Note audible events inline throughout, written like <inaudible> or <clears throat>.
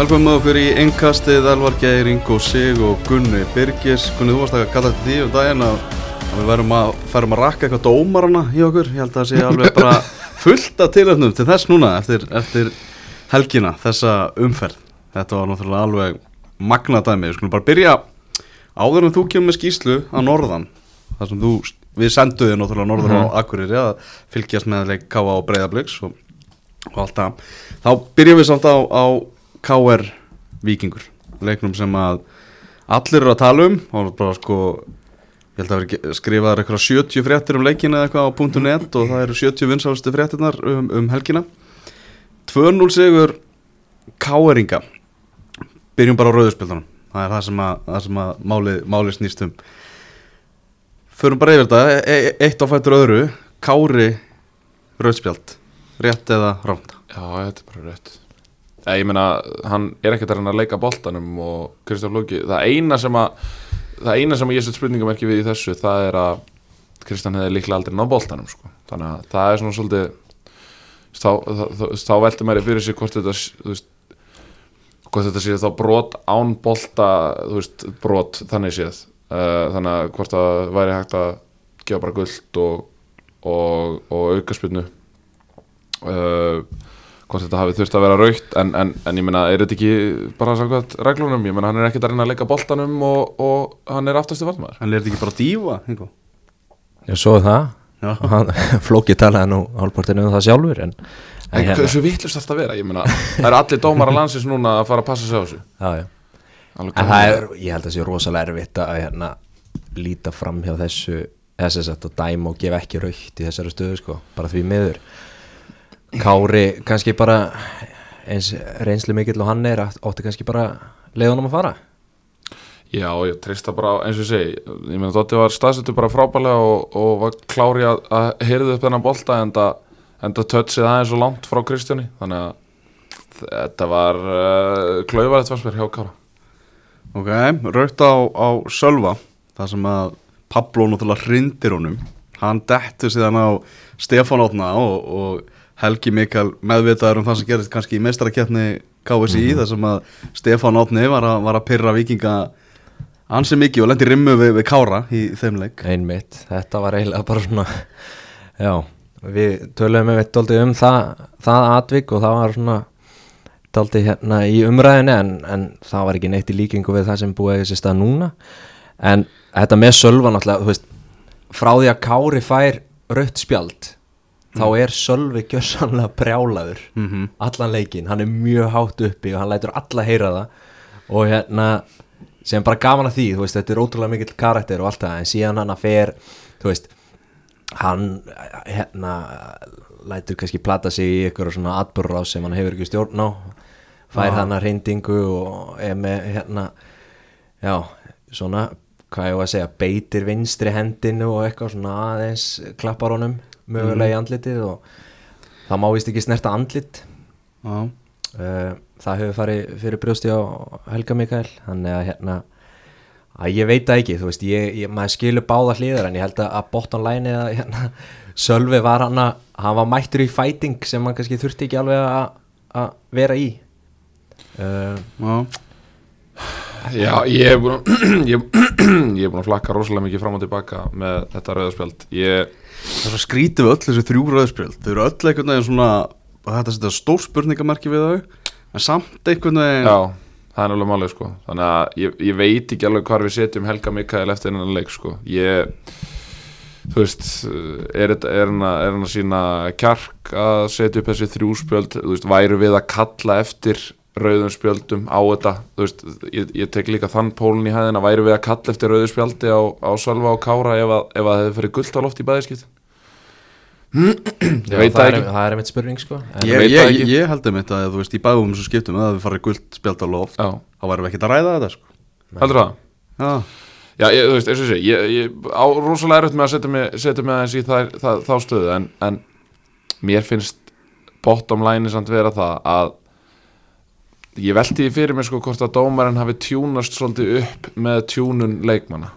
Velkomum með okkur í engkastið, Elvar Geir, Ingo Sig og Gunni Birgis. Gunni, þú varst að kalla þetta því um daginn að, að við verðum að, ferum að rakka eitthvað dómarana í okkur. Ég held að það sé alveg bara <laughs> fullt af tilöfnum til þess núna eftir, eftir helgina, þessa umferð. Þetta var náttúrulega alveg magnadæmi. Við skulum bara byrja áður en þú kemur með skýslu á norðan. Það sem þú, við senduði náttúrulega norður Mhm. á Akureyri að fylgjast með leik Káa og Breiðabliks og, og allt það. Þá byrjum við samt á, á KR Víkingur. Leiknum sem að allir eru að tala um. Og bara sko ég held að vera skrifaðar eitthvað 70 fréttir um leikina eitthvað á .net og það eru 70 vinsálustu fréttirnar um, um helgina. 2-0 sigur KR-inga byrjum bara á rauðurspildunum það er það sem að, það sem að máli, máli snýst um. Förum bara yfir þetta e e eitt á fættur öðru. Kári rauðspjald rétt eða rámt Já, þetta er bara rétt ja, Ég meina, hann er ekkert að reyna að leika boltanum og Kristján Lóki það eina sem að það eina sem ég set spurningamerki við í þessu það er að Kristján hefði líklega aldrei náð boltanum sko. þannig að það er svona svolítið þá, veldur mér fyrir sig hvort þetta veist, hvort þetta sé þá brot án bolta veist, brot þannig séð uh, þannig að hvort það væri hægt að gefa bara gullt og, og, og aukaspilnu uh, hvort þetta hafi þurft að vera raukt en, en, en ég meina, er þetta ekki bara samkvæmt reglunum, ég meina, hann er ekkert að reyna að leika boltanum og, og hann er aftastu valdmaður en er þetta ekki bara dífa Ingo? Ég svo það. Já. og <laughs> hann, Flóki talaði nú hálfpartinu um það sjálfur en, en en hérna, hversu vitlust þetta að vera, ég meina það eru allir dómar að landsins núna að fara að passa sig á þessu. Já, já. Alveg en það er, ég held að það sé rosalega erfitt að hérna, líta fram hjá þessu SSF og dæma og gefa ekki raukt í þessari stöðu sko, bara því miður Kári kannski bara eins reynslu mikill og hann er átti kannski bara leiðunum að fara? Já, ég treysta bara, eins og ég segi ég meina, Dotti var staðsettur bara frábælega og, og var klári að, að heyrðu upp þennan bolta en það, tötsið aðeins svo langt frá Kristjáni. Þannig að þetta var uh, klaufarið tvarsverð hjá Kára. Ok, raukt á, á Sölva það sem að Pablo náttúrulega hrindir honum. Hann dettur síðan á Stefán Átna og, og Helgi Mikael meðvitaður um það sem gerist kannski í meistarakefni KSI þar sem að Stefán Átni var, a, var að pyrra vikinga ansi mikið og lendi rimmu við, við Kára í þeim leik. Einmitt, þetta var eiginlega bara svona já, við töluðum með dálítið um það, það atvik og það var svona dálítið hérna í umræðinu en, en það var ekki neitt í líkingu við það sem búið þessi stað núna. En þetta með Sölva náttúrulega, þú veist frá því að Kári fær rautt spjald þá er Sölvi gjössanlega brjálaður Mhm. allan leikin, hann er mjög hátt uppi og hann lætur alla heyra það. Og hérna sem bara gaman að því, veist, þetta er ótrúlega mikill karakter og allt það, en síðan hann að fer þú veist hann hérna lætur kannski plata sig í ykkur svona atbörra sem hann hefur ekki stjórn á. Fær hann að reyndingu og er með hérna já, svona, hvað ég var að segja beitir vinstri hendinu og eitthvað svona aðeins klappar honum mögulega í andlitið og það má vist ekki snerta andlit. Já, uh, það hefur farið fyrir brjósti á Helga Mikael þannig að hérna að ég veit það ekki, þú veist, ég, ég, maður skilur báða hliðar en ég held að, að bottom line eða hérna, Sölvi var hann að hann var mættur í fighting sem hann kannski þurfti ekki alveg að, að vera í. Uh, já, Já, ég hef búin að <clears throat> ég, <clears throat> ég hef búin að flakka rosalega mikið fram og tilbaka með þetta rauðarspjald ég, það er svo skrítið við öll þessi þrjú rauðspjöld. Þau eru öll einhvern veginn svona þetta setja stór spurningamarki við þau? En samt einhvern veginn Já, það er alveg málið sko. Þannig að ég, ég veit ekki alveg hvar við setjum Helga Mikael eftir hennan leik sko. Ég, þú veist er, hann, að, sína kjark að setja upp þessi þrjú spjöld? Þú veist, væru við að kalla eftir rauðum spjöldum á þetta. Veist, ég, ég tek líka þann pólun í hæðina. Væru við að kalla eftir rauðu spjaldi á, á Sölva og Kára ef að, ef að það hefði fyrir gult á loft í bæðiskipt Ég veit það, ekki. það er einmitt spurning sko. Ég, veit ég, ég, ekki. ég held um þetta að þú veist í bæðum þessu skiptum að við farið guld spjald á loft Já, þá værum við ekkert að ræða þetta sko. heldur það? Já, Já, ég, þú veist, eins og sé, ég, ég á rosalega erfitt með að setja mig, setja mig aðeins í það, það, þá stöðu en, en mér finnst bottom line samt vera það að ég velti því fyrir mig sko hvort að dómarinn hafi tjúnast svolítið upp með tjúnun leikmanna.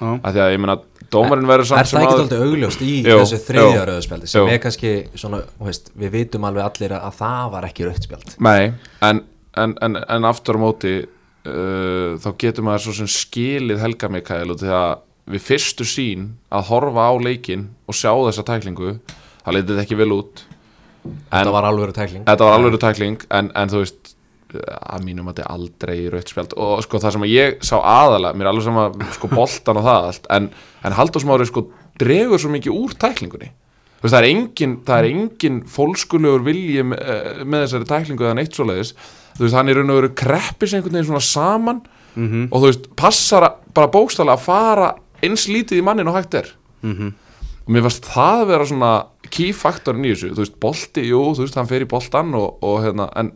Já, af því að ég meina dómarinn verður Er samt það sem ekki áður- alltaf augljóst í Jú, þessu þriðja rauðspjaldi sem jú. er kannski svona, veist, við vitum alveg allir að, að það var ekki rauðspjald Nei, en, en, en, en aftur á móti uh, þá getur maður svo sem skilið Helga Mikael og því að við fyrstu sín að horfa á leikin og sjá þessa tæklingu það leitið ekki vel út. Þetta var alveg tækling. Þetta var alveg tækling en, en þú veist að mínum að þetta er aldrei rautt spjald. Og sko það sem að ég sá aðalega mér er alveg sama sko boltan og það allt en, en Halldór Smári sko dregur svo mikið úr tæklingunni. Veist það er engin, engin fólkskulegur vilji með, eh, með þessari tæklingu eða neitt svoleiðis. Þú veist hann er raun og veru kreppis einhvern veginn svona saman Mhm. og þú veist passar að- bara bókstaflega að fara eins lítið í mannin og hægt er. Mhm. og mér fannst það vera svona key faktorin í þessu, þú veist, bolti, jú þú veist, hann fer í boltan og, og hérna en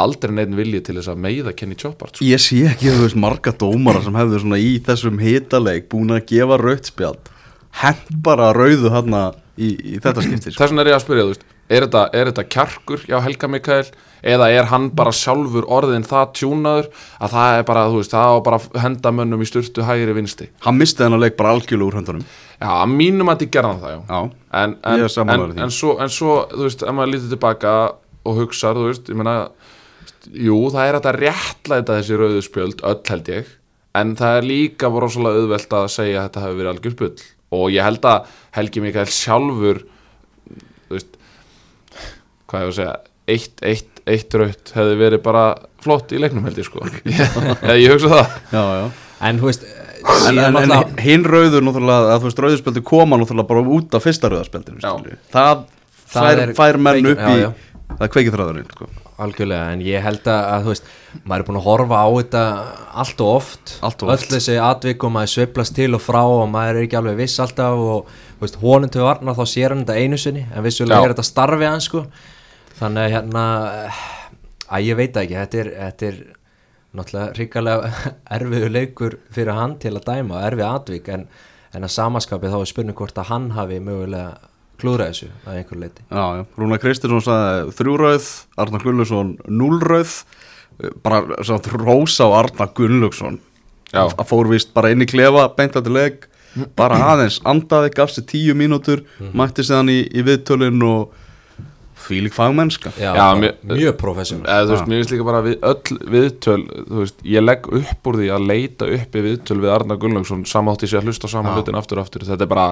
aldrei neitt vilji til þess að meiða Kenny Choppart, sko. Ég sé ekki þú veist marga dómara sem hefðu svona í þessum hitaleik búin að gefa rautt spjald hent bara rauðu hann í, í þetta skipti sko. þess vegna er ég að spyrja, þú veist er þetta, er þetta kjarkur hjá Helga Mikael eða er hann bara sjálfur orðin það tjúnaður að það er bara, þú veist, það á bara að henda mönnum í styrtu hægri vinsti Hann misti þennan leik bara algjörlega úr höndunum já, að mínum að þið gerða það, já Já, en, en, en, svo, en svo, þú veist, ef maður lítið tilbaka og hugsar, þú veist, ég meina jú, það er að réttlæta þessi rauðu spjöld, öll held ég en það er líka rosalega auðvelt að segja að þetta hefur verið algjör spjöld og ég held að Helgi Mikael sjálfur þú veist hvað ég að segja, eitt, eitt, eitt raut hefði verið bara flott í leiknum held ég sko <laughs> ég hugsa það já, já En þú veist En, en, en hinn rauður náttúrulega að þú veist rauðspjaldi koma náttúrulega bara út af fyrsta skilurðu. það, Það fær, er fær menn upp í já, já. það kveikið þráðurinn sko. Algjörlega, en ég held að, að þú veist, maður er búin að horfa á þetta allt og oft, Allt og oft. öll þessi atvik og maður sveiflast til og frá og maður er ekki alveg viss alltaf og honum til varna þá sér hann þetta einu sinni, en vissulega Já. er þetta starfið hans sko, þannig að hérna, að ég veit ekki, þetta er, þetta er náttúrulega ríkalega <laughs> erfiður leikur fyrir hann til að dæma, erfið atvik, en, en að samaskapið þá er spurning hvort að hann hafi mögulega klúðrað þessu að einhver leiti. já, já. Rúna Kristinsson sagði þrjúrauð Arnar Gunnlaugsson núlrauð bara satt, rósa á Arnar Gunnlaugsson. Já. að fór vist bara inn í klefa beint að til leik bara aðeins andaði, gaf sér tíu mínútur mætti séðan í, í viðtölin og fílik fagmennska. Já, Já, mér- mjög þú veist, mér finnst líka bara við öll viðtöl, veist, ég legg upp úr því að leita uppi viðtöl við Arnar Gunnlaugsson samátti sér að hlusta á sama hlutin aftur og aftur, þetta er bara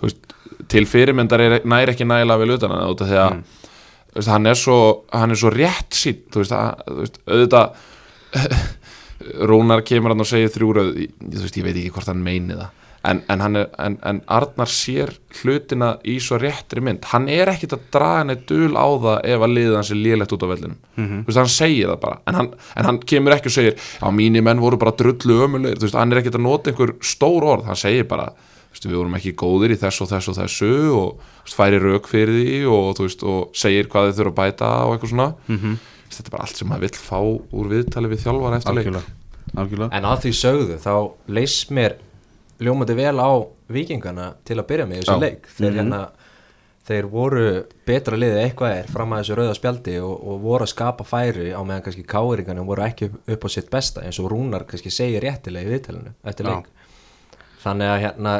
þú veist, til fyrirmyndar er, næri ekki nægilega vel utan að út af því að þú veist, hann er svo, hann er svo rétt sítt, þú veist, að, þú veist auðvitað <laughs> Rúnar kemur hann og segir þrjúröð þú veist, ég veit ekki hvort hann meini það en, en, hann er, en, en Arnar sér hlutina í svo réttri mynd. Hann er ekkit að draga neitt dul á það ef að liða hans er lélegt út á vellinum. Þú veist, hann segir það bara en hann, en hann kemur ekki og segir, já, mínir menn voru bara drullu ömulegir, þú veist, hann er ekkit að nota einhver stór orð, hann segir bara veist, við vorum ekki góðir í þessu og þessu og þessu og veist, færi rauk fyrir því og, veist, og segir hvað þið þurfa að bæta og eitthvað svona. Mhm. þetta er bara allt sem maður vill fá úr viðtali við þjálfara eftir leik. Algjörlega, algjörlega. En að því sögðu þá leist mér ljómandi vel á vikingana til að byrja með þessu Já. leik. Þeir hérna þeir voru betra liðið eitthvað er fram að þessu rauða spjaldi og, og voru að skapa færi á meðan kannski káringarnir voru ekki upp, upp á sitt besta eins og Rúnar kannski segir réttilega í viðtælinu eftir leik. Þannig að hérna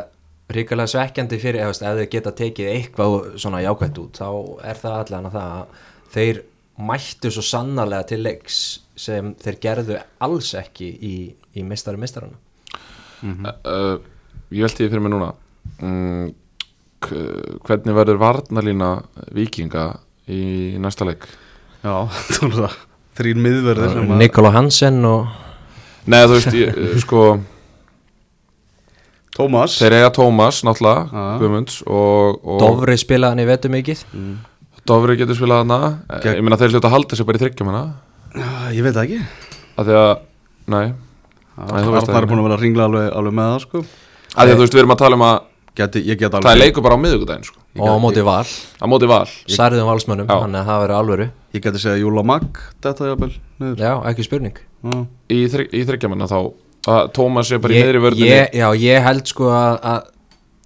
ríkulega svekkjandi fyrir ef, ef þeir geta tekið eitthvað svona jákvætt út þá er það allan að það að þeir mættu svo sannarlega til leiks sem þeir gerðu alls ekki í, í mistari mistarana uh, ég velti því fyrir mig núna. Mm, hvernig verður varnalína vikinga í næsta leik? Já, <laughs> þú veist það þrín miðverðir sem að Nikola Hansen og Nei, þú veist, ég, eh, sko Tómas. Þeir eiga Tómas, náttúrulega. Guðmunds og, og Dofri spilaði hann í vetu mikið. Dofri getur spilað hana. Gegn- ég meina þeir hluta að halda sér bara í þryggjum hana Já, ég veit það ekki. Af því að, Arnar það er búin að vera að ringla alveg, alveg með það sko. Af því að þú veist, við erum að tala um að Geti, ég get það er alveg leikur bara á miðvikudaginn, sko. Og á móti val, á móti val. Særðum valsmönnum Já. þannig að það verið alvöru. Ég geti segja Júla Magg Þetta jafnvel niður. Já, ekki spurning. Já. í, þry, í þryggjamanna þá að Tómas er bara í miðri vörðinni ég, já, ég held sko að, að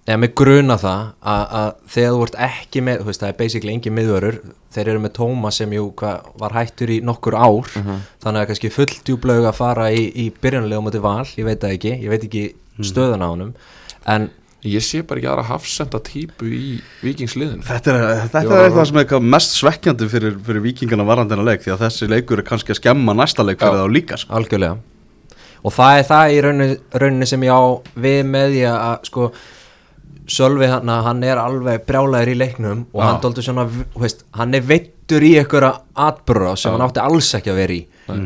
eða með gruna það að, að þegar þú ert ekki með, þú veist, það er basically engin miðvörur, þeir eru með Tómas sem jú hva, var hættur í nokkur ár þannig að kannski full djúblaug að fara í, í byrjanlega móti val, ég veit það ekki ég veit ekki stöðun á honum en ég sé bara ekki aðra hafsenda típu í vikingsliðinu Þetta er, þetta Ég er var að- eitthvað sem er mest svekkjandi fyrir, fyrir vikingana varandina leik því að þessi leikur er kannski að skemma næsta leik fyrir Já. þá líka sko. algjörlega og það er það í rauninni, rauninni sem ég á við með því að sko Sölvi hann, hann er alveg brjálæður í leiknum og Já. hann, dóldur svona, þú veist, hann er veittur í einhverja atbyrra sem hann átti alls ekki að vera í.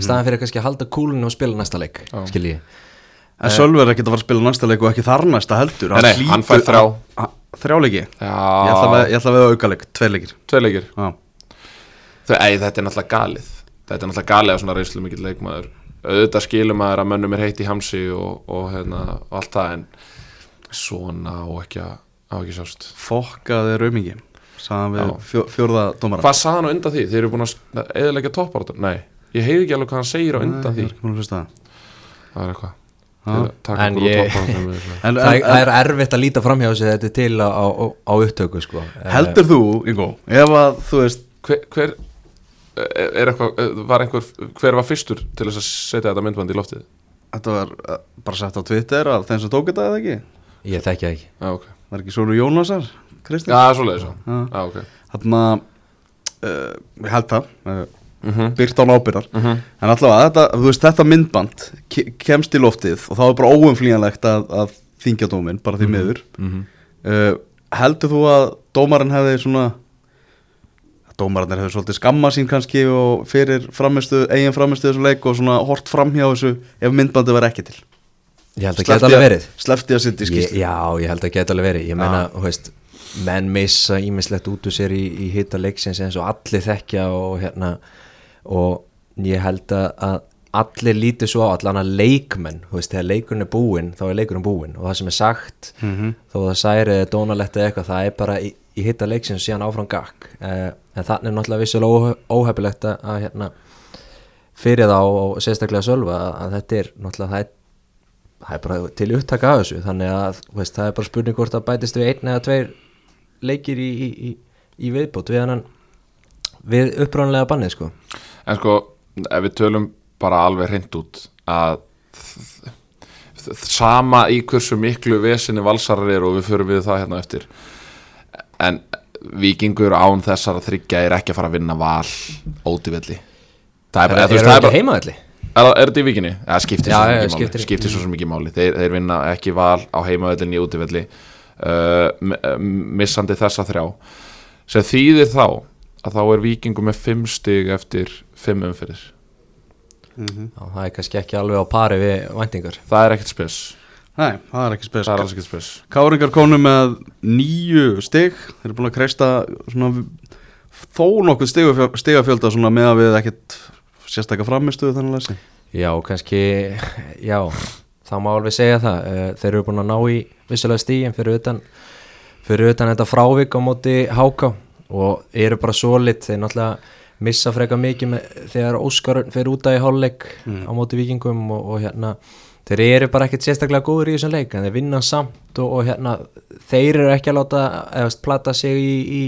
Staðan fyrir kannski að halda kúlinu og spila næsta leik skil ég. En Sölvi er ekkert að fara að spila næsta leik og ekki þar næsta heldur. Nei, nei, hann fær þrjá. Þrjá leiki? Ég ætla já, ég ætla við auka leik, tveir leikir. Tvei leikir. Já, Þau, ei, þetta er náttúrulega galið. Þetta er náttúrulega galið á svona reynslu mikill leikmaður auðvitað skilur maður að mönnum er heitt í hamsi og, og, hérna, og allt það en svona á ekki að á ekki að sjást fokkaði raumingi sagðan við Já. fjó, fjórða dómara Hvað sagði hann á undan því? Þeir eru búin að eðalega toppáratan? Nei, ég heyði ekki alveg hvað hann segir á undan því Ég er ekki búin að hlusta það. Það er eitthvað En ég-. En, það, en, það er erfitt að líta framhjá sig þetta er til á, á, á upptöku sko heldur þú, Ingo, ef að þú veist hver, hver er eitthvað, var einhver hver var fyrstur til þess að setja þetta myndband í loftið? Þetta var uh, bara sett á Twitter af þeim sem tók þetta eða ekki ég þekki það ekki Já, ok Var ekki svona Jónasar, Já, það svoleiðis já. Já, ok Þarna, uh, ég held það uh, Mhm. Byrt án ábyrðar Mhm. En allavega, þetta, þú veist, þetta myndband ke kemst í loftið og þá er bara óumflýjanlegt að, að þingja dóminn, bara því miður Mhm. uh, Heldur þú að dómarinn hefði svona Dómarinn hefði svolítið skamma sín kannski og fyrir framistu, eigin framistu þessu leik og svona hort framhjá þessu ef myndbandi var ekki til. Ég held að geta alveg verið. Slefti að sitt í ég, skýrslu já, ég held að geta alveg verið. Ég meina, þú veist, menn missa ímislegt út úr sér í, í hita leiksins eins og allir þekkja og hérna og ég held að, allir lítið svo á allan að leikmenn þú veist, þegar leikurinn er búinn þá er leikurinn búinn og það sem er sagt Mhm. þó það særi dónalegt eða eitthvað það er bara í, í hita leiksins síðan áfram gakk. Uh, en þannig er náttúrulega vissulega óhe- óhefilegt að, hérna fyrir þá og sérstaklega sölva að, þetta er náttúrulega það er það er bara til upptaka af þessu. Þannig að veist, það er bara spurning hvort að bætist við einn eða tveir leikir í, í, í, viðbót við hann við uppránlega bannið sko. En sko, ef við tölum bara alveg hreint út að sama í hversu miklu vesinni valsarar eru og við förum við það hérna eftir. En vikingur án þessara þryggja er ekki að fara að vinna val ótivelli það er bara, er, þú veist, er, það er er ekki heimaðalli? Er, þetta í vikinni? Ja, skiptir Já, svo skiptir- máli. Skiptir svo sem ekki máli. Þeir, þeir vinna ekki val á heimavellinni í útivelli uh, uh, Missandi þessa þrjá. Sem þýðir þá að þá er vikingu með fimm stig eftir fimm umfyrir Já, það er kannski ekki alveg á pari við væntingar. Það er ekkert spes Nei, það er ekki spes. Það er alls ekkert spes. Káringar konu með nýju stig. Þeir eru búin að kreista svona þó nokkuð stigafjölda, með að við ekkert sérstakka framistuðu þannig að lesi Já, kannski, já það má alveg segja það. Eh, þeir eru búin að ná í vissulega stíin fyrir utan fyrir utan þetta frávik á móti háká og eru bara solid. Þeir náttúrulega missa freka mikið með, þegar Óskar fer út að í hálfleik á móti vikingum og, og hérna þeir eru bara ekkert sérstaklega góður í þessum leik en þeir vinna samt og, og hérna þeir eru ekki að láta eða plata sig í, í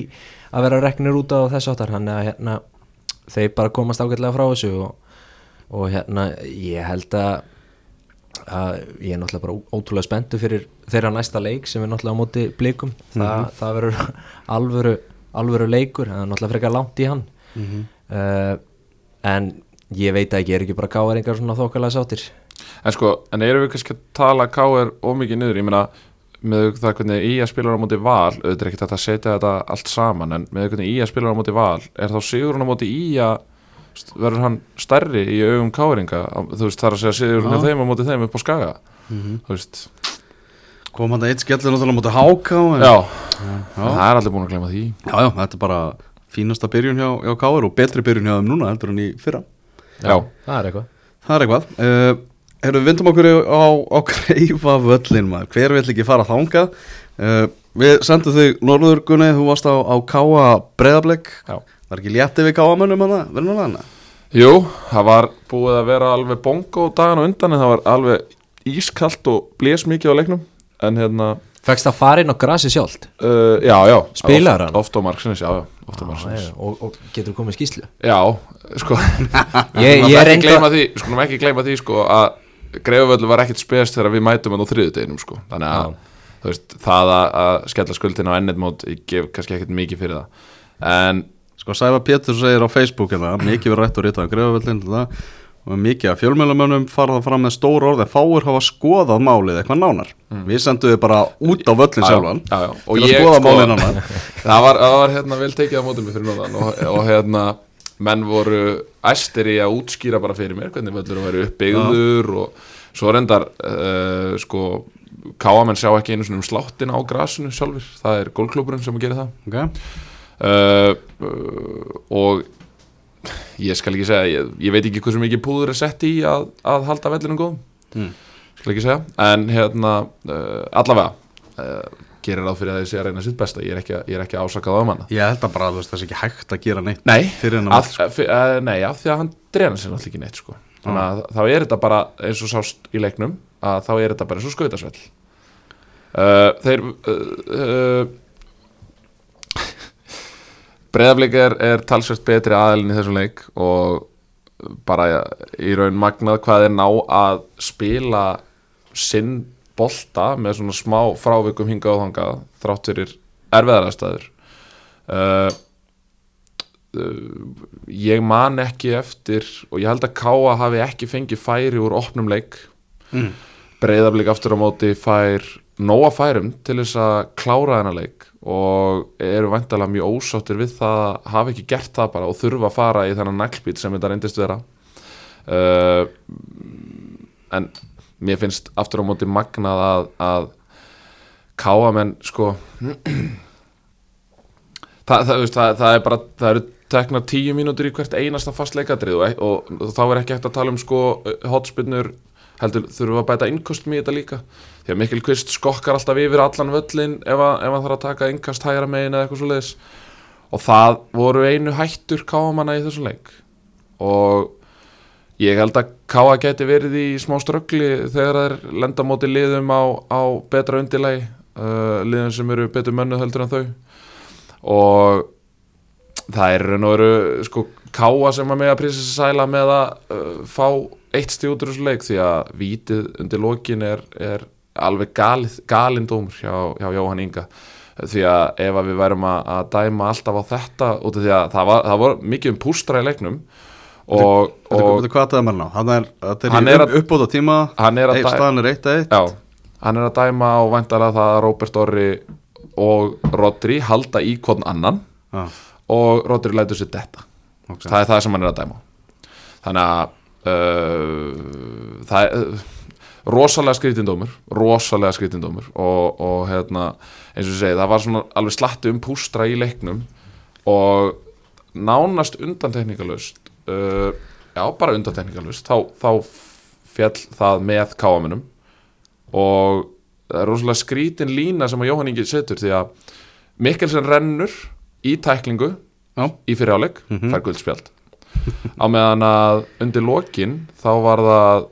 að vera reknir út á þessu áttar hann að hérna þeir bara komast ágætlega frá þessu og, og hérna ég held að að ég er náttúrulega bara ótrúlega spenntu fyrir þeirra næsta leik sem er náttúrulega á móti blikum. Þa, það verður alvöru, alvöru leikur það er náttúrulega frekar langt í hann. Uh, en ég veit ekki, er ekki bara gáðaringar svona þokkalega sáttir En sko, en erum við kannski að tala K.R. ómikið niður, ég meina með það hvernig í að spila á móti val auðvitað er ekkert að setja þetta allt saman en með hvernig í að spila á móti val er þá sigurinn á móti í að verður hann stærri í augum K.R.inga þú veist, það er að segja sigurinn á Já. þeim á móti þeim upp á skaga. Þú veist, Kom hann það eitt skellur náttúrulega mútið háká en... já, já. það er allir búin að gleyma því. Já, já, þetta er bara fínasta byrjun hjá, hjá Káir og betri byrjun hjá þeim núna heldur en í fyrra. Já, það er eitthvað. Það er eitthvað. Uh, Herru, við vindum okkur á, á greifa völlin maður, hver vill ekki fara þangað? Uh, Við sendum þig Norður Gunni, þú varst á, á Káa Breiðablik. Já. Var ekki létti við Káa mönnum að það, verður nú hana? Jú, það var búið að vera alveg bongo dagan og undan en það var alveg ískalt og blés mikið á leiknum. En hérna Fækst það fara inn á grasi sjálft? Uh, já, já. Spilar hann? Oft á marksins, já, já. Oft á marksins. og, og getur komið skýslu Já, sko. <laughs> Ég, ég reynda því Skulum ekki gleyma því, sko að Greifavöldu var ekkert spes þegar við mætum hann á þriðudeginum, sko. Þannig að þú veist, það að, að skella skuldin á ennett mót, ég gef kannski ekkert mikið fyrir það. En Sko Sæfa Pétur segir á Facebook hérna, mikið verið rætt og ritað um greifavöldin og mikið að fjölmjölamönnum fara það fram með stór orð en fáur hafa skoðað málið eitthvað nánar. Við sendum þið bara út á völlin sjálfan Mm. já, já. til að skoða málið nánar. <laughs> það var, það var hérna vel tekið á mótum og, og hérna menn voru æstir í að útskýra bara fyrir mér hvernig völlurum væri uppbyggður og svo reyndar uh, sko káamenn sjá ekki einu svona um sláttin á grasinu sjálfur, það er gólklúburinn sem gerir það. Okay. uh, uh, og ég skal ekki segja ég, ég veit ekki hversu mikið púður er sett í að, að halda vellinum góðum. Mm. skal ekki segja, en hérna uh, allavega gerir ráð fyrir að sé að reyna sitt besta. Ég er ekki, að- ég er ekki að ásaka það um Ég held að bara veist, það sé ekki hægt að gera neitt Nei, fyrir hennar að, uh, nei, af því að hann dreina sér náttúrulega ekki neitt sko. þannig að þá er þetta bara eins og sást í leiknum að þá er þetta bara eins og skautasvell uh, þeir uh, uh, Breiðaflik er, er talsvægt betri aðilin í þessum leik og bara í raun magnað hvað er ná að spila sinn bolta með svona smá frávikum hingað og þangað þrátt fyrir erfiðarastæður uh, uh, ég man ekki eftir og ég held að Káa hafi ekki fengið færi úr opnum leik. Mm. breyðablík aftur á móti fær nóga færum til þess að klára þennan leik og eru væntalega mjög ósáttir við það að hafa ekki gert það bara og þurfa að fara í þennan naglbít sem þetta reyndist vera. Uh, en mér finnst aftur á móti magnað að, að káamenn sko það, það, veist, það, það er bara það eru teknar tíu mínútur í hvert einasta fast leikadrið og, og, og þá er ekki hægt að tala um sko hotspinnur heldur þurfum að bæta innkostum í þetta líka. Því að Mikkel Kvist skokkar alltaf yfir allan völlin ef, að, ef hann þarf að taka innkast hægra megin eða eitthvað svo leiðis og það voru einu hættur káamanna í þessum leik. Og ég held að káa geti verið í smá ströggli þegar það er lenda móti liðum á, á betra undilegi uh, liðum sem eru betur mönnuð heldur en þau. Og það er raun og veru sko káa sem að með að prísa sæla með að uh, fá eitt stíð út úr þessu leik því að vítið undir lokin er, er alveg galið, galinn dómur hjá, hjá Jóhann Inga. Því að ef að við værum að, að dæma alltaf á þetta út af því að það var, það var mikið um pústra í leiknum og, Þetta og það er er, þetta Hann er, er að- uppbóta tíma. að staðan er eitt að eitt. Já, hann er að dæma á væntalega það að Róbert Orri og Rodri halda í hvern annan Já, og Rodri lætur sér detta. Ok. það er það sem hann er að dæma. Þannig að uh, það er uh, rosalega skrítindómur rosalega skrítindómur og, og hérna, eins og ég segi, það var svona alveg slatti um pústra í leiknum og nánast undantekningalust uh, já, bara undantekningalust þá, þá fjall það með káamunum og það er rosalega skrítin lína sem að Jóhann Ingi setur því að Mikkelsen rennur í tæklingu Já. í fyriráleik, fær guldspjald á meðan að undir lokin þá var það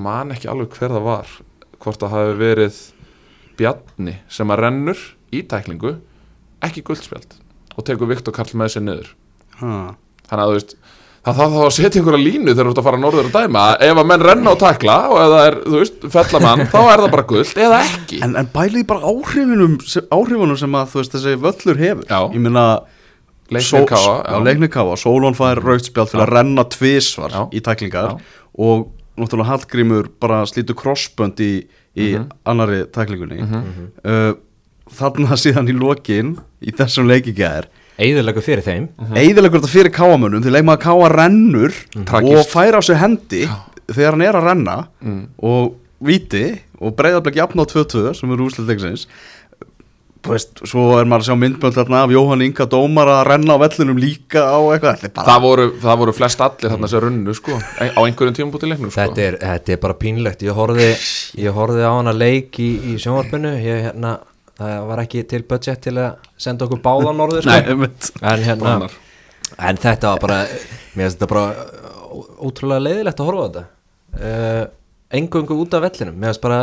man ekki alveg hver það var hvort það hafi verið Bjarni sem að rennur í tæklingu ekki guldspjald og tekur Viktor Karl með sér niður. Ha. Þannig að þú veist það þarf þá að setja einhverja línu þegar þú ert að fara norður að dæma. Ef að menn renna og takla og ef það er, þú veist, fellamann þá er það bara guld eða ekki. En, en bælið bara áhrifunum sem, áhrifunum sem að þú veist þessi völlur hefur. Já. Ég meina Leiknir Káa, já, Leiknir Káa, Sólón fær rautspjald fyrir að renna tvisvar Já. í tæklingar. Já. og náttúrulega Hallgrímur bara slítur krossbönd í, í Mhm. annari tæklingunni. Uh, þarna <laughs> síðan í lokin í þessum leikingæðir Eðilegu fyrir þeim Mhm. eiðilegur þetta fyrir káamönnum því leikmaður káa rennur og Tragist. fær á sig hendi þegar hann er að renna Mm. og viti og breyðarblik jafn á 2-2 sem er úrslit þú veist, svo er maður að sjá myndbönd þarna af Jóhann Inga Dómar að renna á vellinum líka á eitthvað það voru, það voru flest allir þarna sem runnu sko, á einhverjum tímum bútið leiknum sko. þetta, er, þetta er bara pínlegt Ég horfði, ég horfði á hana leik í, í sjónvarpinu ég, hérna, Það var ekki til budget til að senda okkur báða <laughs> norður sko. nei, en, hérna, en þetta var bara Mér finnst þetta bara ótrúlega leiðilegt að horfa á þetta. Uh, Engungu út af vellinum. Mér finnst bara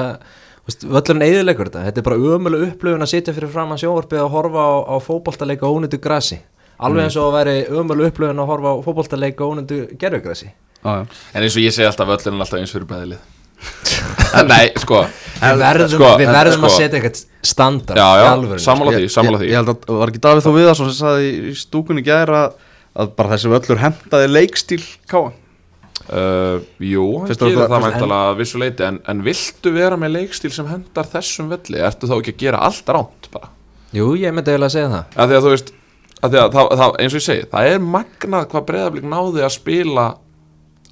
Völlurinn eðilegur þetta. Þetta er bara ömuleg upplöfun að sitja fyrir fram að sjónvarpið og horfa á, á fótboltaleika á ónýttu grasi. Alveg eins og að væri ömuleg upplöfun að horfa á fótboltaleika á ónýttu gerfugrasi Já, já. en eins og ég segi alltaf er alltaf eins fyrir bæðilið nei, sko. Við verðum, sko, við en- verðum að sko- setja eitthvað standard Já, já, sko. því, sammála ég, því. ég held að var ekki Davíð þó við það sem sagði í stúkunni gæra að, að bara þessi völlur hentaði leikstíl káa Uh, jú, hann gerir það- það finnst- væntalega að vissu leiti en, en viltu vera með leikstíl sem hendar þessum velli? Ertu þá ekki að gera allt ránt bara? Jú, ég myndi eiginlega að segja það. Að því að þú veist að því að það, það, eins og ég segi, það er magnað hvað breyðablík náði að spila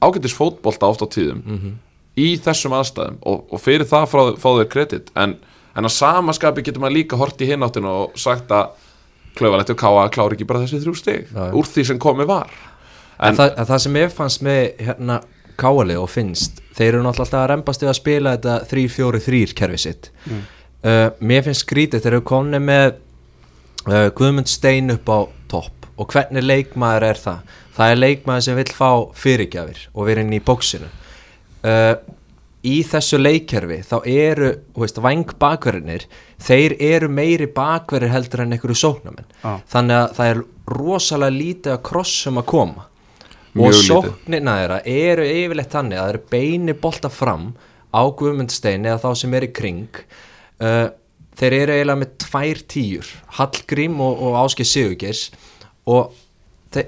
ágættis fótbolta oft á tíðum í þessum aðstæðum og, og fyrir það frá, fá þeir kredit. En, en að samaskapi getur maður líka hort í hináttin og sagt að klauvalegt og káa klári ekki bara þessi þrjú stig Já, já. úr því sem komið var. En, en, það, en það sem ég fannst með hérna káali og finnst þeir eru náttúrulega alltaf að rembast við að spila þetta 3-4-3 kerfi sitt. Uh, mér finnst skrítið þeir eru komni með uh, Guðmund Stein upp á topp. Og hvernig leikmaður er það? Það er leikmaður sem vill fá fyrirgjafir og vera inn í bóksinu uh, í þessu leikkerfi þá eru, þú veist, væng bakverðinir þeir eru meiri bakverðir heldur en einhverju sóknamenn Já. þannig að það er rosalega lítið að krossum að koma. Mjög og sóknina þeirra eru yfirleitt þannig að það eru beini bolta fram á Guðmundstein eða þá sem er í kring. Uh, þeir eru eiginlega með tvær tíur Hallgrím og, og Áskei Sigurgeirs. Og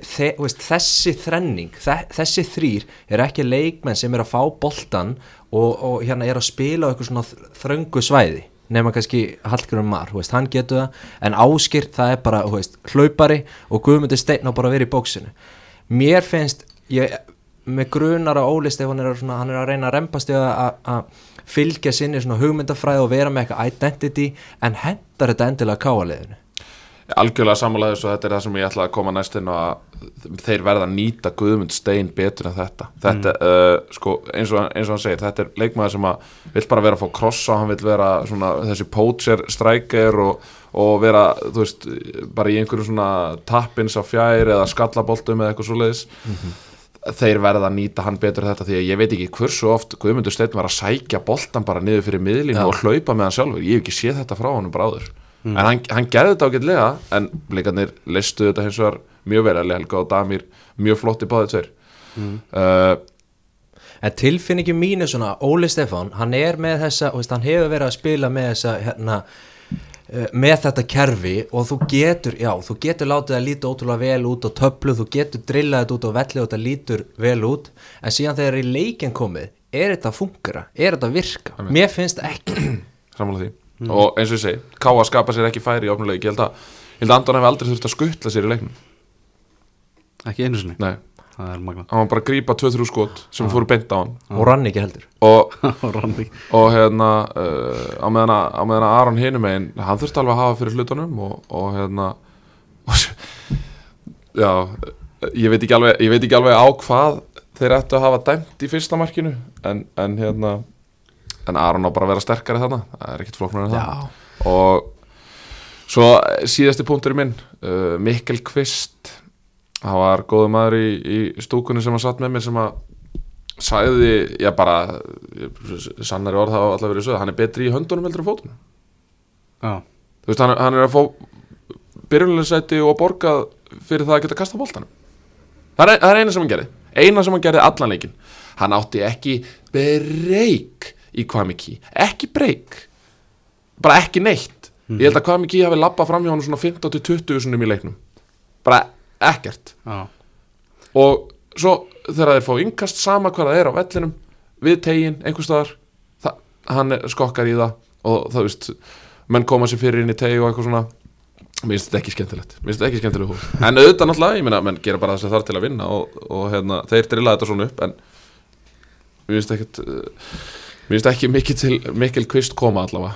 þe veist, þessi þrenning þe þessi þrýr er ekki leikmenn sem er að fá boltan og, og hérna er að spila á eitthvað svona þröngu svæði nema kannski Hallgrímur Mar, veist, hann getur það en Áskir það er bara, veist, hlaupari og Guðmundur Steinn á bara að vera í bóksinu mér finnst ég, með grunar að Óli Stefán er, að svona, hann er að reyna að rempast að- fylgja sinni svona hugmyndafræði og vera með eitthvað identity en hendar þetta endilega káaliðinu algjörlega sammála þessu og þetta er það sem ég ætla að koma næst inn og að þeir verða að nýta Guðmund Stein betur en þetta. Þetta, uh, sko, eins og, eins og hann segir þetta er leikmaður sem að vill bara vera að fá krossa hann vill vera svona þessi poacher striker og, og vera þú veist, bara í einhverju svona tappins á fjær eða skallaboltum eða eitthvað svoleiðis. Þeir verða að nýta hann betur þetta því að ég veit ekki hversu oft Guðmundur Stein var að sækja boltan bara niður fyrir miðlínu Já. og hlaupa með hann sjálfur, ég hef ekki séð þetta frá honum áður en hann, hann gerði þetta ágætlega en blikarnir leistu þetta hins vegar mjög vel Eli Helga og Damir mjög flotti báðið tveir. Uh, En tilfinningi mín er svona, Óli Stefán, hann er með þessa, þú veist, hann hefur verið að spila með þessa, hérna, eh, með þetta kerfi og þú getur, já, þú getur látið að líta ótrúlega vel út á töflu, þú getur drillað þetta út á velli og þetta lítur vel út, en síðan þegar í leikin komið, er þetta að fungera, er þetta að virka? Mér finnst ekki. samanlega því og eins og ég segi, Káa skapa sér ekki færi í opnuleik, ég held að, ég held að Anton hef aldrei þurft að skuttla sér í leiknum. Ekki einu sinni? Nei, það er magna hann var bara að grípa 2-3 skot sem fóru beint á hann. Og rann ekki heldur. og, <laughs> og hérna uh, á meðan að, á meðan að Aron hinum megin hann þurfti alveg að hafa fyrir hlutunum og, og hérna og, já, ég veit ekki alveg ég veit ekki alveg á hvað þeir ættu að hafa dæmt í fyrsta markinu en, en hérna en Aron á bara að vera sterkari þarna. Það er ekkert flóknar en það. Og svo síðasti punktur minn uh, Mikkel Kvist. Hann var góður maður í, í stúkunni sem hann satt með mér sem að sagði, já bara sannari orð hafa allavega verið sögð hann er betri í höndunum heldur en fótunum. Já, þú veist, hann, hann er að fá byrjunleysæti og borgað fyrir það að geta kasta boltanum. Það er, það er eina sem hann gerði. Eina sem hann gerði allan leikin hann átti ekki breyk í Kwamiki, ekki breyk bara ekki neitt. Ég held að Kwamiki hafi labbað fram hjá hann svona 15-20 sinum í leiknum. Bara ekkert. Já, og svo þegar þeir fá yngast sama hvað það er á vellinum við tegin, einhvers staðar það, hann skokkar í það og það veist, menn koma sér fyrir inn í tegi og eitthvað svona. Mér finnst þetta ekki skemmtilegt, mér finnst þetta ekki skemmtilegt hús en auðvitað náttúrulega, ég meina, menn gera bara þess að þarf til að vinna og, og hérna, þeir drilla þetta svona upp en mér finnst ekkit uh, mér finnst ekki mikið til mikil kvist koma allavega.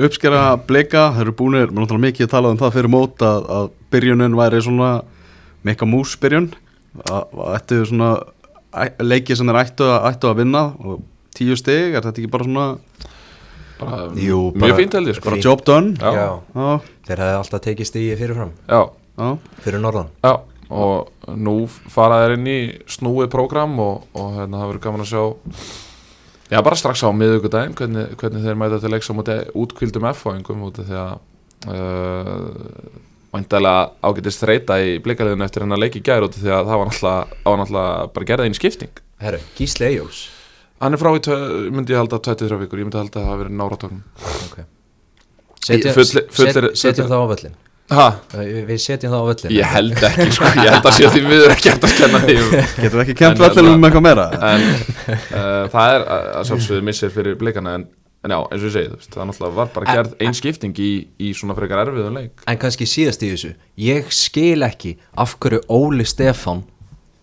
Uppskera blika, þeir eru búinir mér er náttúrulega mikið að tala um það fyrir mót að, að byrjunin væri svona mikka mús byrjun. Að að ættu svona æ- leiki sem þeir ættu að, ættu að vinna og tíu stig, er þetta ekki bara svona bara, Jú, mjög bara- fínt held ég sko. bara job done? Já, já, já, Þeir hefði alltaf tekið stíði fyrirfram, já, fyrir norðan. Já, og nú fara þeir inn í snúið prógram og, og hérna, það verður gaman að sjá Já, bara strax á miðugudaginn hvernig, hvernig þeir mæta til leiks á móti útkvildum F-fáingum út af því að uh, væntalega ágætist þreita í blikaliðinu eftir hennar leiki gær út af því að það var náttúrulega, bara gerða einn skipting Herru, Gísli Eyjóls. Hann er frá í, myndi ég halda 23 vikur, ég myndi halda að það hafi verið náratóknum okay. setjum, það á völlin Ha, við, við setjum það á völlin ég held ekki, sko, ég held að sé því miður ekki hægt að kenna því. Um Getur við ekki kent En vellinum um hérna- eitthvað meira? en uh, það er að að sjálfsögðu missir fyrir blikana en, en já, eins og ég segi, þú veist, það náttúrulega var bara gerð ein skipting í, í svona frekar erfiðum leik. En kannski síðast í þessu ég skil ekki af hverju Óli Stefán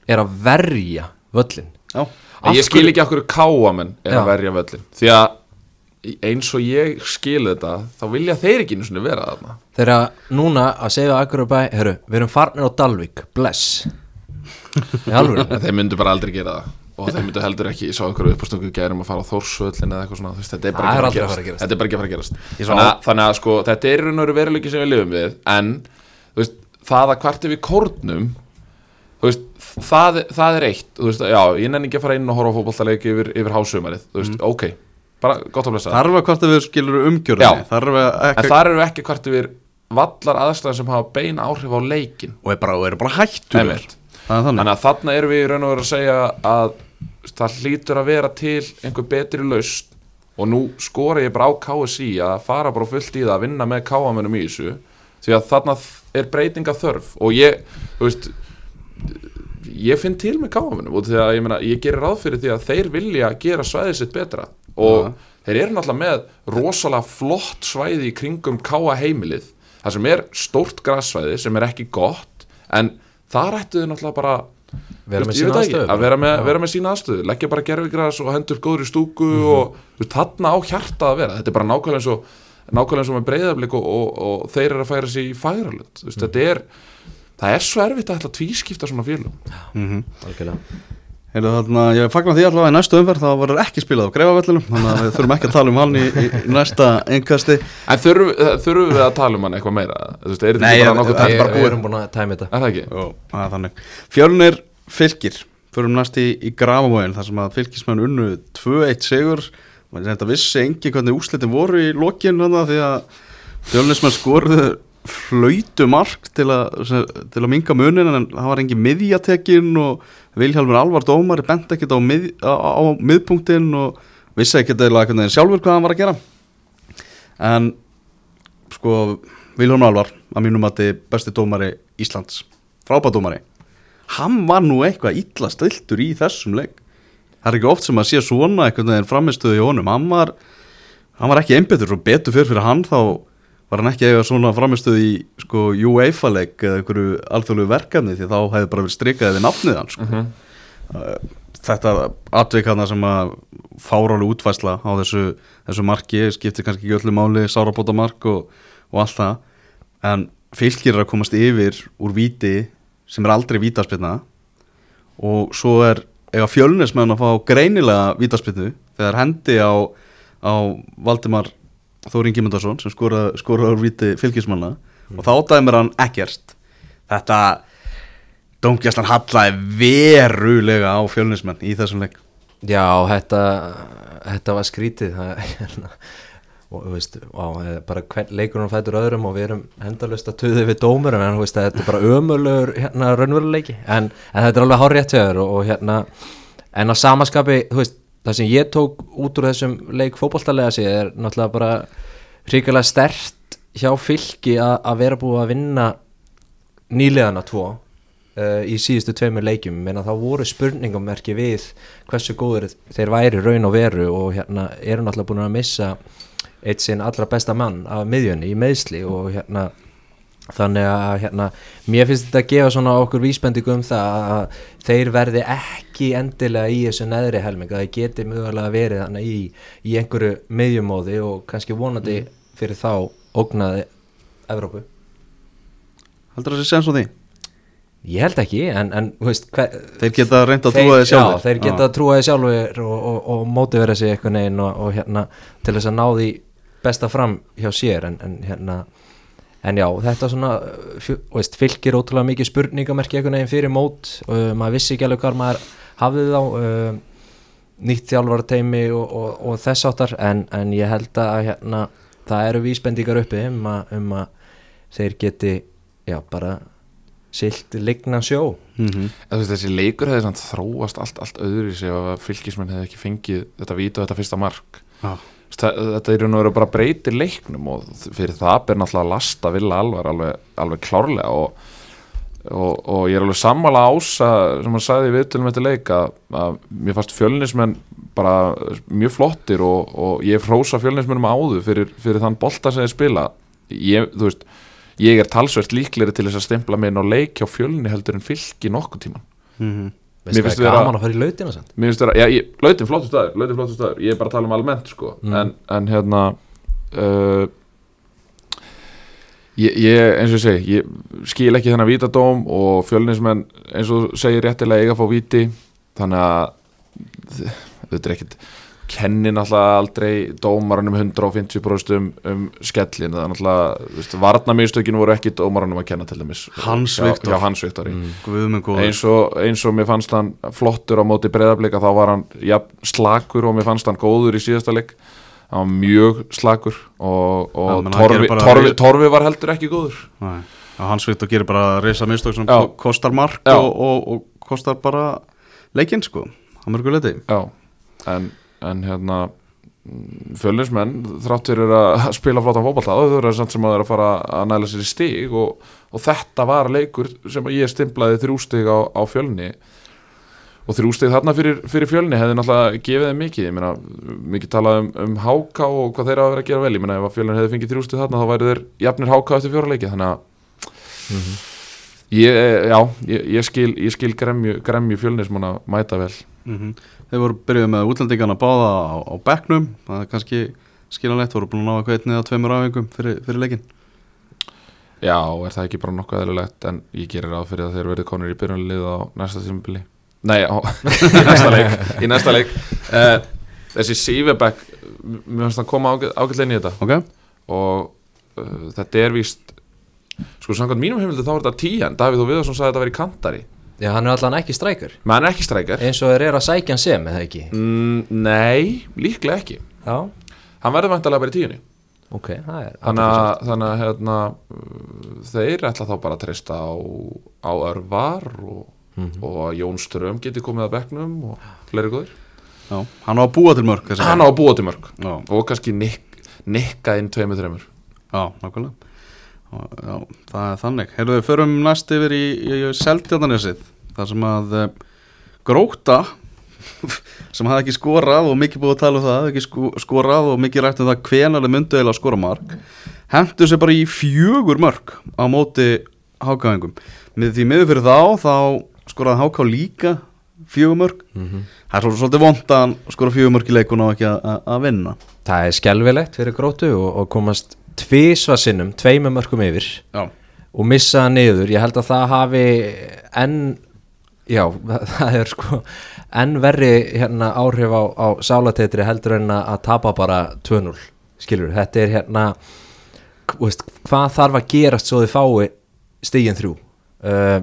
er að verja völlin Já, ég Af skil hverju- ekki okkur káamenn er Já. að verja völlin því að eins og ég skil þetta þá vilja þeir ekki einu svona vera þarna. Þeirra núna að segja Akurbæ herru, við erum farnir á Dalvik, bless. <laughs> Þeir myndu bara aldrei gera það. Og þeir myndu heldur ekki, ég sá ykkur uppástungu gærum að fara á Þórsvöllin eða eitthvað svona veist, þetta er bara er ekki að fara að gerast. er að fara að gerast. Þannig að, þannig að sko, þetta er raun og veru veruleiki sem við lifum við en veist, það að kvart yfir kórnum veist, það, það er eitt. Veist, já, ég nenni ekki að fara inn og horfa á fótballtaleik yfir, yfir hásumarið, veist, ok bara gott að blessa. Þarf að hvort að við skilur umgjörðinni. Þarf að en ekki þar eru ekki kvart yfir vallar aðstæðan sem hafa bein áhrif á leikin Og er bara, er bara er þannig. Að þarna erum við raun og veru að segja að það hlýtur að vera til einhver betri laust og nú skora ég bara á KSI að fara bara fullt í það að vinna með káamennum í þessu. Því að þarna er breytinga þörf. Og ég, þú veist ég finn til með káamennum og því að ég, meina, ég gerir ráð fyrir því að þeir vilja gera svæðið sitt betra og þeir eru náttúrulega með rosalega flott svæði í kringum káa heimilið það sem er stórt grassvæði sem er ekki gott en þar ættu þau náttúrulega bara Vera Þú með veist, aðstöðu. að vera með, bara. vera með sína aðstöðu. Leggja bara gerfigras og hendur góður í stúku Mhm. og þú veist, þarna á hjarta að vera. Þetta er bara nákvæmlega eins og nákvæmlega eins og með breyðablík og, og, og þeir eru að færa sig í færalund Mhm. veist, þetta er það er svo erfitt að tvískipta svona félum algjörlega Heyrðu, þarna, ég fagnar því allavega í næstu umferð þá verður ekki spilað á greifavellinum þannig að við þurfum ekki að tala um hann í, í, næsta einkasti en þurfum, þurfum við að tala um hann eitthvað meira veist, er Nei, ég- er tætt? bara við búið. erum búin að tæma þetta er það ekki? Jó, það er þannig Fjölnir fylgir Förum næst í, í grafamóin þar sem að fylgismenn unnu 2-1 sigur og þetta vissi engi hvernig úslitin voru í lokin hana, því að fjölnismenn skoruðu flöytu mark til til að minga munin en það var engin miðjatekin og Vilhjálmur Alvar Dómari bent ekkert á, mið, á, á miðpunktinn og vissi ekkert eða sjálfur hvað hann var að gera. En sko Vilhjálmur Alvar að mínum að þið besti dómari Íslands. Frábærdómari hann var nú eitthvað illa stiltur í þessum leik. Það er ekki oft sem að sé svona einhvern veginn framistöðu í honum. Hann var, hann var ekki einbetur og betur fyrir fyrir hann þá var hann ekki eiga svona framistöðu í sko UEFA leik eða einhverju alþjóðlegu verkefni? Því þá hefði bara verið strikað við nafnið hann sko. Uh, þetta atvik hann sem að fárálu útvæsla á þessu, þessu marki skiptir kannski ekki öllu máli sárabóta mark og, og allt það. En fylgir er að komast yfir úr víti sem er aldrei vítaspilna og svo er eiga fjölnismenn að fá greinilega vítaspilnu þegar hendi á, á Valdimar Þórin Gimundarsson sem skoraði skora úr víti fylgismanna og þá dæmir hann ekkert. Þetta Dóngjastan hallaði verulega á fjölnismenn í þessum leik. Já, þetta, þetta var skrítið. Hérna, og þú veist, eh, bara hvern, leikurinn fætur öðrum og við erum endalust að tuði við dómur en veist, þetta er bara ömulur hérna, raunveruleiki, en, en þetta er alveg hár rétt hjá og, og hérna en á samaskapi, þú veist, það sem ég tók út úr þessum leik fótboltalega sig er náttúrulega bara ríkilega stert hjá fylki að að vera búið að vinna nýleðana tvo uh, í síðustu tveimur leikjum. Menn að þá voru spurningamerki við hversu góður þeir væri raun og veru og hérna eru náttúrulega búin að missa eitt sinn allra besta mann af miðjunni í meðsli og hérna þannig að hérna mér finnst þetta að gefa svona okkur vísbendingu um það að þeir verði ekki endilega í þessu neðri helming að þeir geti mögulega verið þannig í, í einhverju miðjumóði og kannski vonandi fyrir þá ógnaði Evrópu. Heldur það sé sens á því? Ég held ekki, en, en veist hver, Þeir geta reynd að trúa þið sjálfur Já, þeir geta að trúa þið sjálfur og, og, og mótivera sig eitthvað neginn og, og hérna til þess að ná því besta fram hjá sér en, en hérna en já, þetta svona fjö, veist, fylgir ótrúlega mikið spurningamerki eitthvað neginn fyrir mót. Og uh, maður vissi ekki alveg hvað maður hafði þá uh, nýtt þjálfarteimi og, og, og þess áttar en, en ég held að hérna, það eru vísbendingar uppi um að, um að þeir geti já, bara silt lignan sjó. Mm þú veist, þessi leikur hefði samt þróast allt, allt öðru í sig að fylgismenn hefði ekki fengið þetta víta og þetta fyrsta mark. Já. Þa- þetta er nú bara breytir leiknum og fyrir það ber náttúrulega lasta vilja alvar alveg, alveg klárlega og, og, og ég er alveg sammála ása sem hann sagði í viðtölum eftir leik að, að mér fannst fjölnismenn bara mjög flottir og, og ég hrósa fjölnismennum áður fyrir, fyrir þann bolta sem þeir spila ég, veist, ég er talsvert líklegri til þess að stempla mig inn á leik hjá fjölni heldur en fylki nokkuð tíman -hmm. Veistu finnst það gaman að fara í lautina samt? Mér finnst vera, já, lautin flottur staður, lautin flottur staður, ég er bara að tala um almennt, sko, en, en hérna, uh, ég, ég, eins og ég segi, ég skil ekki þennan vítadóm og fjölninsmenn, eins og segir réttilega eiga að fá víti, þannig að þetta er ekkit, kenni náttúrulega aldrei dómaranum 150% um, um skellin, það er náttúrulega, varnamístökin voru ekki dómaranum að kenna til dæmis. Hans Viktor. Já, Hans minn góður eins og, eins og mér fannst hann flottur á móti breyðablika þá var hann ja, slakur og mér fannst hann góður í síðasta leik hann var mjög slakur og, og hann torfi, torfi, torfi var heldur ekki góður Nei. Hans Viktor gerir bara reysa mistök sem Já. ko- kostar mark og, og, og kostar bara leikinn sko á mörgu leiti Já, en, en hérna fjölinsmenn þrátt fyrir að spila flottan fótballta þau eru samt sem að þeir að fara að næla sér í stig og, og þetta var leikur sem að ég stimplaði þrjú stig á, á fjölni. Og þrjú stig þarna fyrir, fyrir fjölni hefði náttúrulega gefið þeim mikið. Ég meina, mikið talað um, um háka og hvað þeir hafa verið að gera vel. Ég meina ef að fjölni hefði fengið þrjú stig þarna þá væri þeir jafnir háka eftir fjóra leiki. Þannig að ég, já, ég, ég skil, ég skil gremju, gremju fjölnismann að Þeir voru byrjuð með útlendingarna báða á, á bekknum. Það er kannski skiljanlegt, voru búin að ná eitthvað einni eða tveimur afengum fyrir, fyrir leikinn. Já, er það ekki bara nokkuð eðlilegt en ég gerir ráð fyrir að þeir verði konur í byrjunlið á næsta tímabili. Nei, á, <laughs> í næsta leik, í næsta leik. Uh, Þessi Sývebæk mér finnst það koma ágætlega inn í þetta. Ok, og uh, þetta er víst sko samkvæmt mínum heimildi þá er þetta tíjan Davíð og Viðarsson sagði að þetta væri kantari Já, hann er allan ekki strækir menn hann er ekki strækjar eins og þeir eru að sækja hann sem, eða ekki? Mm, Nei, líklega ekki. Já, Hann verður vantarlega bara í tíunni. Ok, það er þannig að, þannig að hérna, uh, þeir ætla þá bara að treysta á, á örvar og, og að Jón Ström geti komið að bekknum og fleiri góðir. Já, hann á að búa til mörg hann á að búa til mörg Já, og kannski nik, nikka inn tveimur þreimur. Já, nákvæmlega. Og, Já, það er þannig. Heyrðu við förum næst yfir í, í, í Seldjarnanesið þar sem að uh, Gróta <laughs> sem hafði ekki skorað og mikið búið að tala um það hafði ekki sko, skorað og mikið rætt um það hvenar þeir myndu eða skora mark hendur sér bara í fjögur mörg á móti hákáðingum með því miður fyrir þá þá skoraði háká líka fjögur mörg það er svo, svolítið vond að skora fjögur mörg í leikun og ekki að- vinna. Það er skelvilegt fyrir grótu og, og komast tvísva sinnum, tveimur mörgum yfir. Já, og missa það niður. Ég held að það hafi enn já, <laughs> það er sko enn verri hérna áhrif á, á sálatetri heldur en að tapa bara 2-0, skilur þetta er hérna veist, hvað þarf að gerast svo þið fái stígin þrjú? Uh,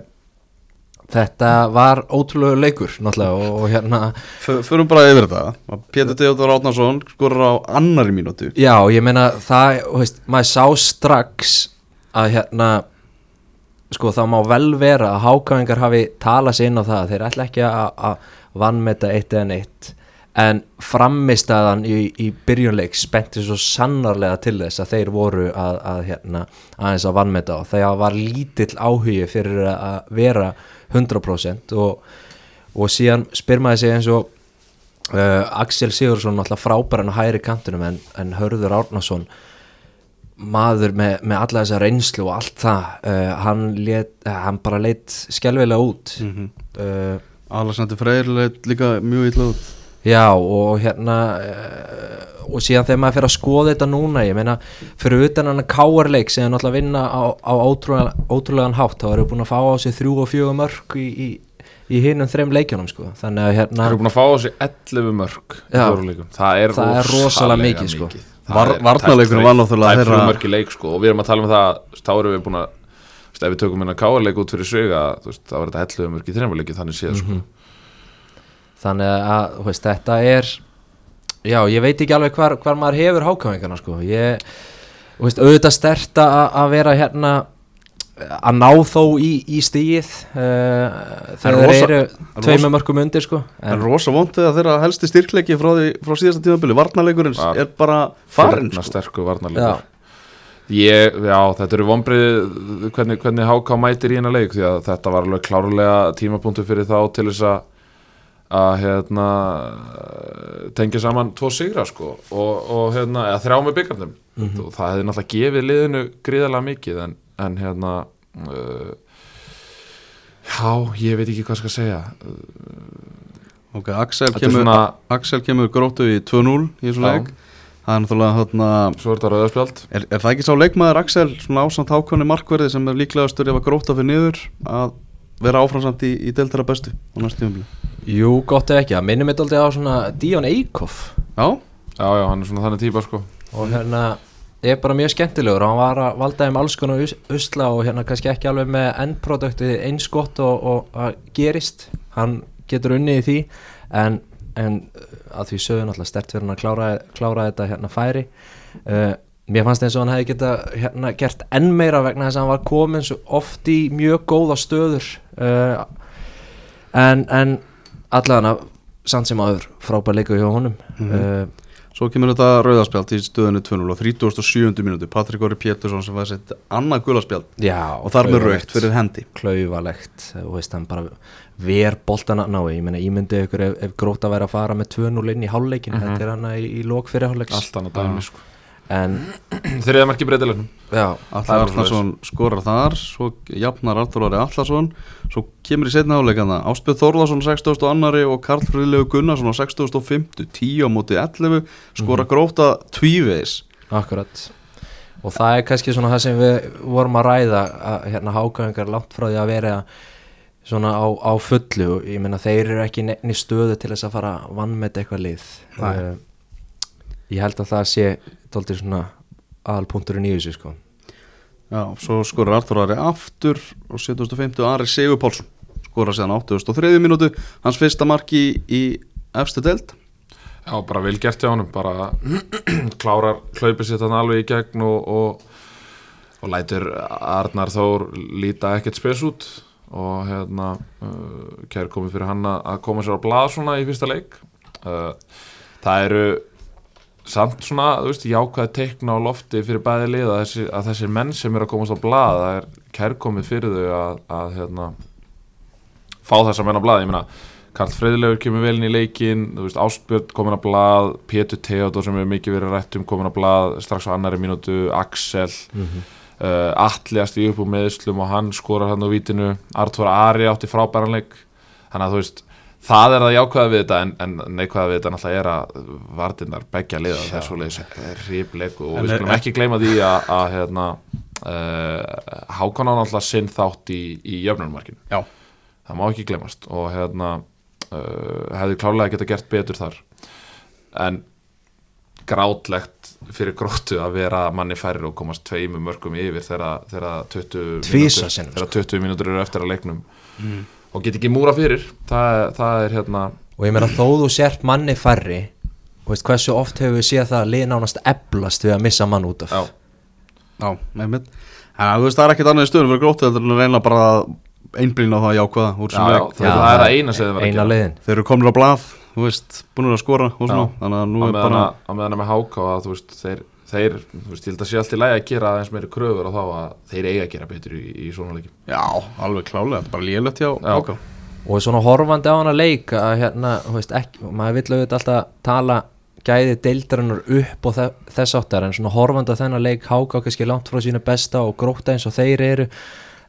þetta var ótrúlega leikur náttúrulega og, og hérna förum bara yfir þetta. Pétur Teodor Átnarsson skorur á annari mínútu. Já, ég meina það, veist, maður sá strax að hérna sko það má vel vera að hákáingar hafi talað sér inn á það. Að þeir ætla ekki að vannmeta eitt eða neitt. En framistæðan í, í byrjunleik spennti svo sannarlega til þess að þeir voru að, að hérna aðeins að vannmeta og þegar var lítill áhugi fyrir að vera 100% og, og síðan spyr maður sig eins og Uh, Axel Sigursson alltaf frábæran á hægri kantunum en, en Hörður Árnason maður með, með alla þessa reynslu og allt það uh, hann, lét, uh, hann bara leitt skelvilega út Mhm. uh, Alexander Freyr leit líka mjög illa út já og hérna uh, og síðan þegar maður fyrir að skoða þetta núna ég meina fyrir utan hann að káarleik sem hann alltaf vinna á, á ótrúlega, ótrúlegan hátt þá eru búin að fá á sig þrjú og fjögur mörg í, í, í hinum þreim leikjunum sko. Þannig að Það hérna eru búin að fá á sig 11 mörg í Já. Það er Það er rosalega mikið, sko. Það Var- er varnarleikurinn tæpt var náttúrulega Það er þeirra- mörg í leik sko. Og við erum að tala um það þá erum við búin að ef við tökum hérna káarleik út fyrir svega þá var þetta 11 mörg í þreimurleiki þannig að þú veist, þetta er já, ég veit ekki alveg hvar, hvar maður hefur hákáingana sko. ég, þú veist, auðvitað stert að að vera hérna að ná þó í, í stíið uh, þegar rosa- þeir eru tveimur mörgum undir sko En en, rosa vondið að þeirra helsti styrkleiki frá, því, frá síðasta tímabili, varnarleikurinn Ja. er bara farin sko. sterku já, varnarleikur Ég, já, þetta eru vonbrið hvernig, hvernig HK mætir í hennar leik því að þetta var alveg klárlega tímapunktu fyrir þá til þess að að hérna tengja saman tvo sigra sko og, og hérna, þrjá með byggarnum og það hefði náttúrulega gefið liðinu gríðarlega mikið en, en hérna uh, já, ég veit ekki hvað skal segja. Ok, Axel kemur, svona, Axel kemur gróttu í 2-0 í þessum Já. leik. Það er náttúrulega hérna er er, það ekki sá leikmaður Axel svona ásamt ákvæmni markverði sem er líklega ef að gróta fyrir niður að vera áframsamt í, í deltara bestu á tímabili jú, gott ef ekki. Að minnum þetta aldrei á svona Díon Eikhoff. Já, Já, já, hann er svona þannig típa sko. Og hérna er bara mjög skemmtilegur. Og hann var að valda þeim alls konar us- usla og hérna kannski ekki alveg með endproduktið eins gott og, og að gerist. Hann getur unnið í því en, en uh, að því sögðu náttúrulega stert fyrir hann að klára, klára þetta hérna færi. Uh, mér fannst eins og hann hefði geta hérna gert enn meira vegna þess að hann var komin svo oft í mjög góða stöður. Uh, en, en allavega samt sem aður frábær leikur hjá honum. Mm svo kemur þetta rauðarspjald í stöðinu 2-0 og 37. minúti Patrik Óri Pétursson sem var sett annað gulaspjald Já, og þar með raukt fyrir hendi. Klaufalegt. Og veist hann bara ver boltana ná ég meina ímyndið ykkur ef, ef gróta væri að fara með 2-0 inn í hálfleikin þetta er hann í, í lók fyrir hálfleiks. Allt annað dæmi sko. en <clears throat> Þriða marki breytilegnum já, Allar Það er Allarsson skorar þar svo jafnar Artur Óri Allarsson svo kemur í setna áleikana Áspjöð Þórðarsson 60. annari og Karl Friðlegu Gunnarsson á 60.50 10 á móti 11 skora gróta tvívegis. Akkurat. Og það er kannski svona það sem við vorum að ræða að hérna hágæðingar langt frá því að vera svona á, á fullu. Ég meina þeir eru ekki nefni stöðu til þess að fara vann með eitthvað lið. Nei. uh, ég held að það sé tóltir svona aðalpunkturinn í þessu sko. Já, svo skorar Artur Óri aftur og 70.50 Ari Sigur Pálsson. Skorar síðan 83. minútu hans fyrsta marki í, í efstu delt Já, bara vel gert hjá honum bara <clears throat> klárar hlaupið sitt hann alveg í gegn og, og, og lætur Arnar Þór líta ekkert spes út. Og hérna uh, kæri komið fyrir hann að að koma sér á blað svona í fyrsta leik. Uh, það eru samt svona, þú veist, jákvæði teikna á lofti fyrir bæði lið að, þessi, að þessir menn sem eru að komast á blað það er kærkomið fyrir þau að, að hérna, fá þessa menn á blað, ég meina Karl Freyðilegur kemur vel inn í leikin þú veist, Áspjörn komin á blað Pétur Theodor sem hefur mikið verið rætt um komin á blað strax á annari mínútu, Axel uh, Atli að stíða upp úr meðslum og hann skorar hann á vítinu Artur Ari átti frábæranleik þannig að þú veist, það er það jákvæða við þetta en, en neikvæða við þetta náttúrulega er að vardinnar beggja liða það er svoleiðis rífleik og En við er- skulum ekki gleyma því að, að hérna, uh, Hákon á náttúrulega sinn þátt í, í jöfnunmarkinu Já, það má ekki glemast og hérna uh, hefði klárlega geta gert betur þar. En grátlegt fyrir gróttu að vera manni færri og komast tveimu mörgum yfir þegar, þegar 20 Tvisvar mínútur- sinnum, þegar 20 mínútur eru eftir að leiknum og get ekki múra fyrir. Það, það er hérna og ég meina þó þú sért manni færri og veist hversu oft hefur við séð það að lið nánast eblast við að missa mann út af? Já, já, einmitt. En þú veist, það er ekkert annað í stöðum fyrir grótið þetta er reyna bara að einblýna á það jákvæða úr já, sem já, það, það er að eina að eina gera. leiðin. Þeir eru komin á blað, þú veist, búin að skora og svona, þannig að nú er bara að, á meðan að með háká að þú veist þeir, þeir þú veist, ég held að sé allt í lægi að gera aðeins meiri kröfur og þá að þeir eiga að gera betur í, í svona leikim Já, alveg klálega, bara lélegt hjá Já. Háká og svona horfandi á hana leik að hérna, þú veist, ekki, maður vill auðvitað alltaf tala gæði deildarinnar upp og þe þess áttar en svona horfandi á þennan leik háká kannski langt frá sínu besta og gróta eins og þeir eru.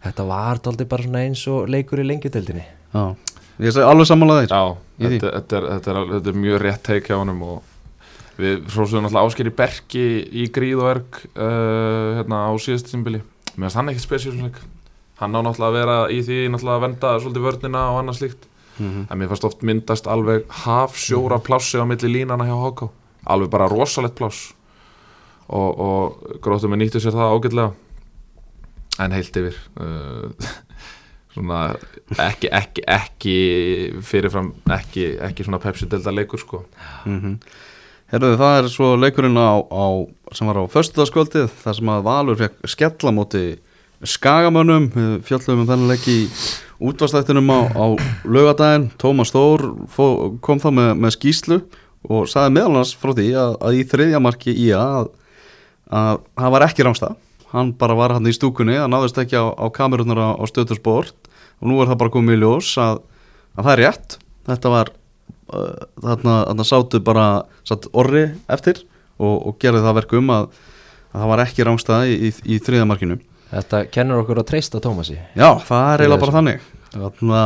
Þetta var dálítið bara svona eins og leikur í lengjudeildinni. Já, ég segi alveg samanlega þeir Já, þetta, þetta, er, þetta, er, þetta er mjög rétt teik hjá honum og við fróðum náttúrulega ásker í Berki í Gríð og Erg uh, hérna á síðast tímbili mér finnst hann ekki spesísleik hann á náttúrulega að vera í því náttúrulega að venda svolítið vörnina og annað slíkt. Mhm. en mér fannst oft myndast alveg hafsjóra plássi á milli línana hjá HK alveg bara rosalegt pláss. Og, og gróttum við nýttu sér það ágætlega. En heilt yfir uh, <laughs> svona ekki, ekki, ekki fyrirfram ekki, ekki svona Pepsi-delta leikur sko. Mm Herruðu, það er svo leikurinn á, á sem var á föstudagskvöldið þar sem að Valur fekk skella móti Skagamönnum. Við fjöllum um þennan leik í útvastættinum á, á lögadaginn Tómas Þór fó, kom þá með, með skýslu og sagði meðal hans frá því að, að í þriðja marki í að, að hann var ekki rángstað hann bara var hann í stúkunni, það náðist ekki á, á kamerunar á, á stöðtursport og nú er það bara komið í ljós að, að það er rétt. Þetta var þarna, þarna sátu bara satt orri eftir og, og gerði það verkum að, að það var ekki rángstað í, í, í þriðja markinu. Þetta kennur okkur að treysta Tómasi. Já, það er eiginlega bara þannig. Þarna,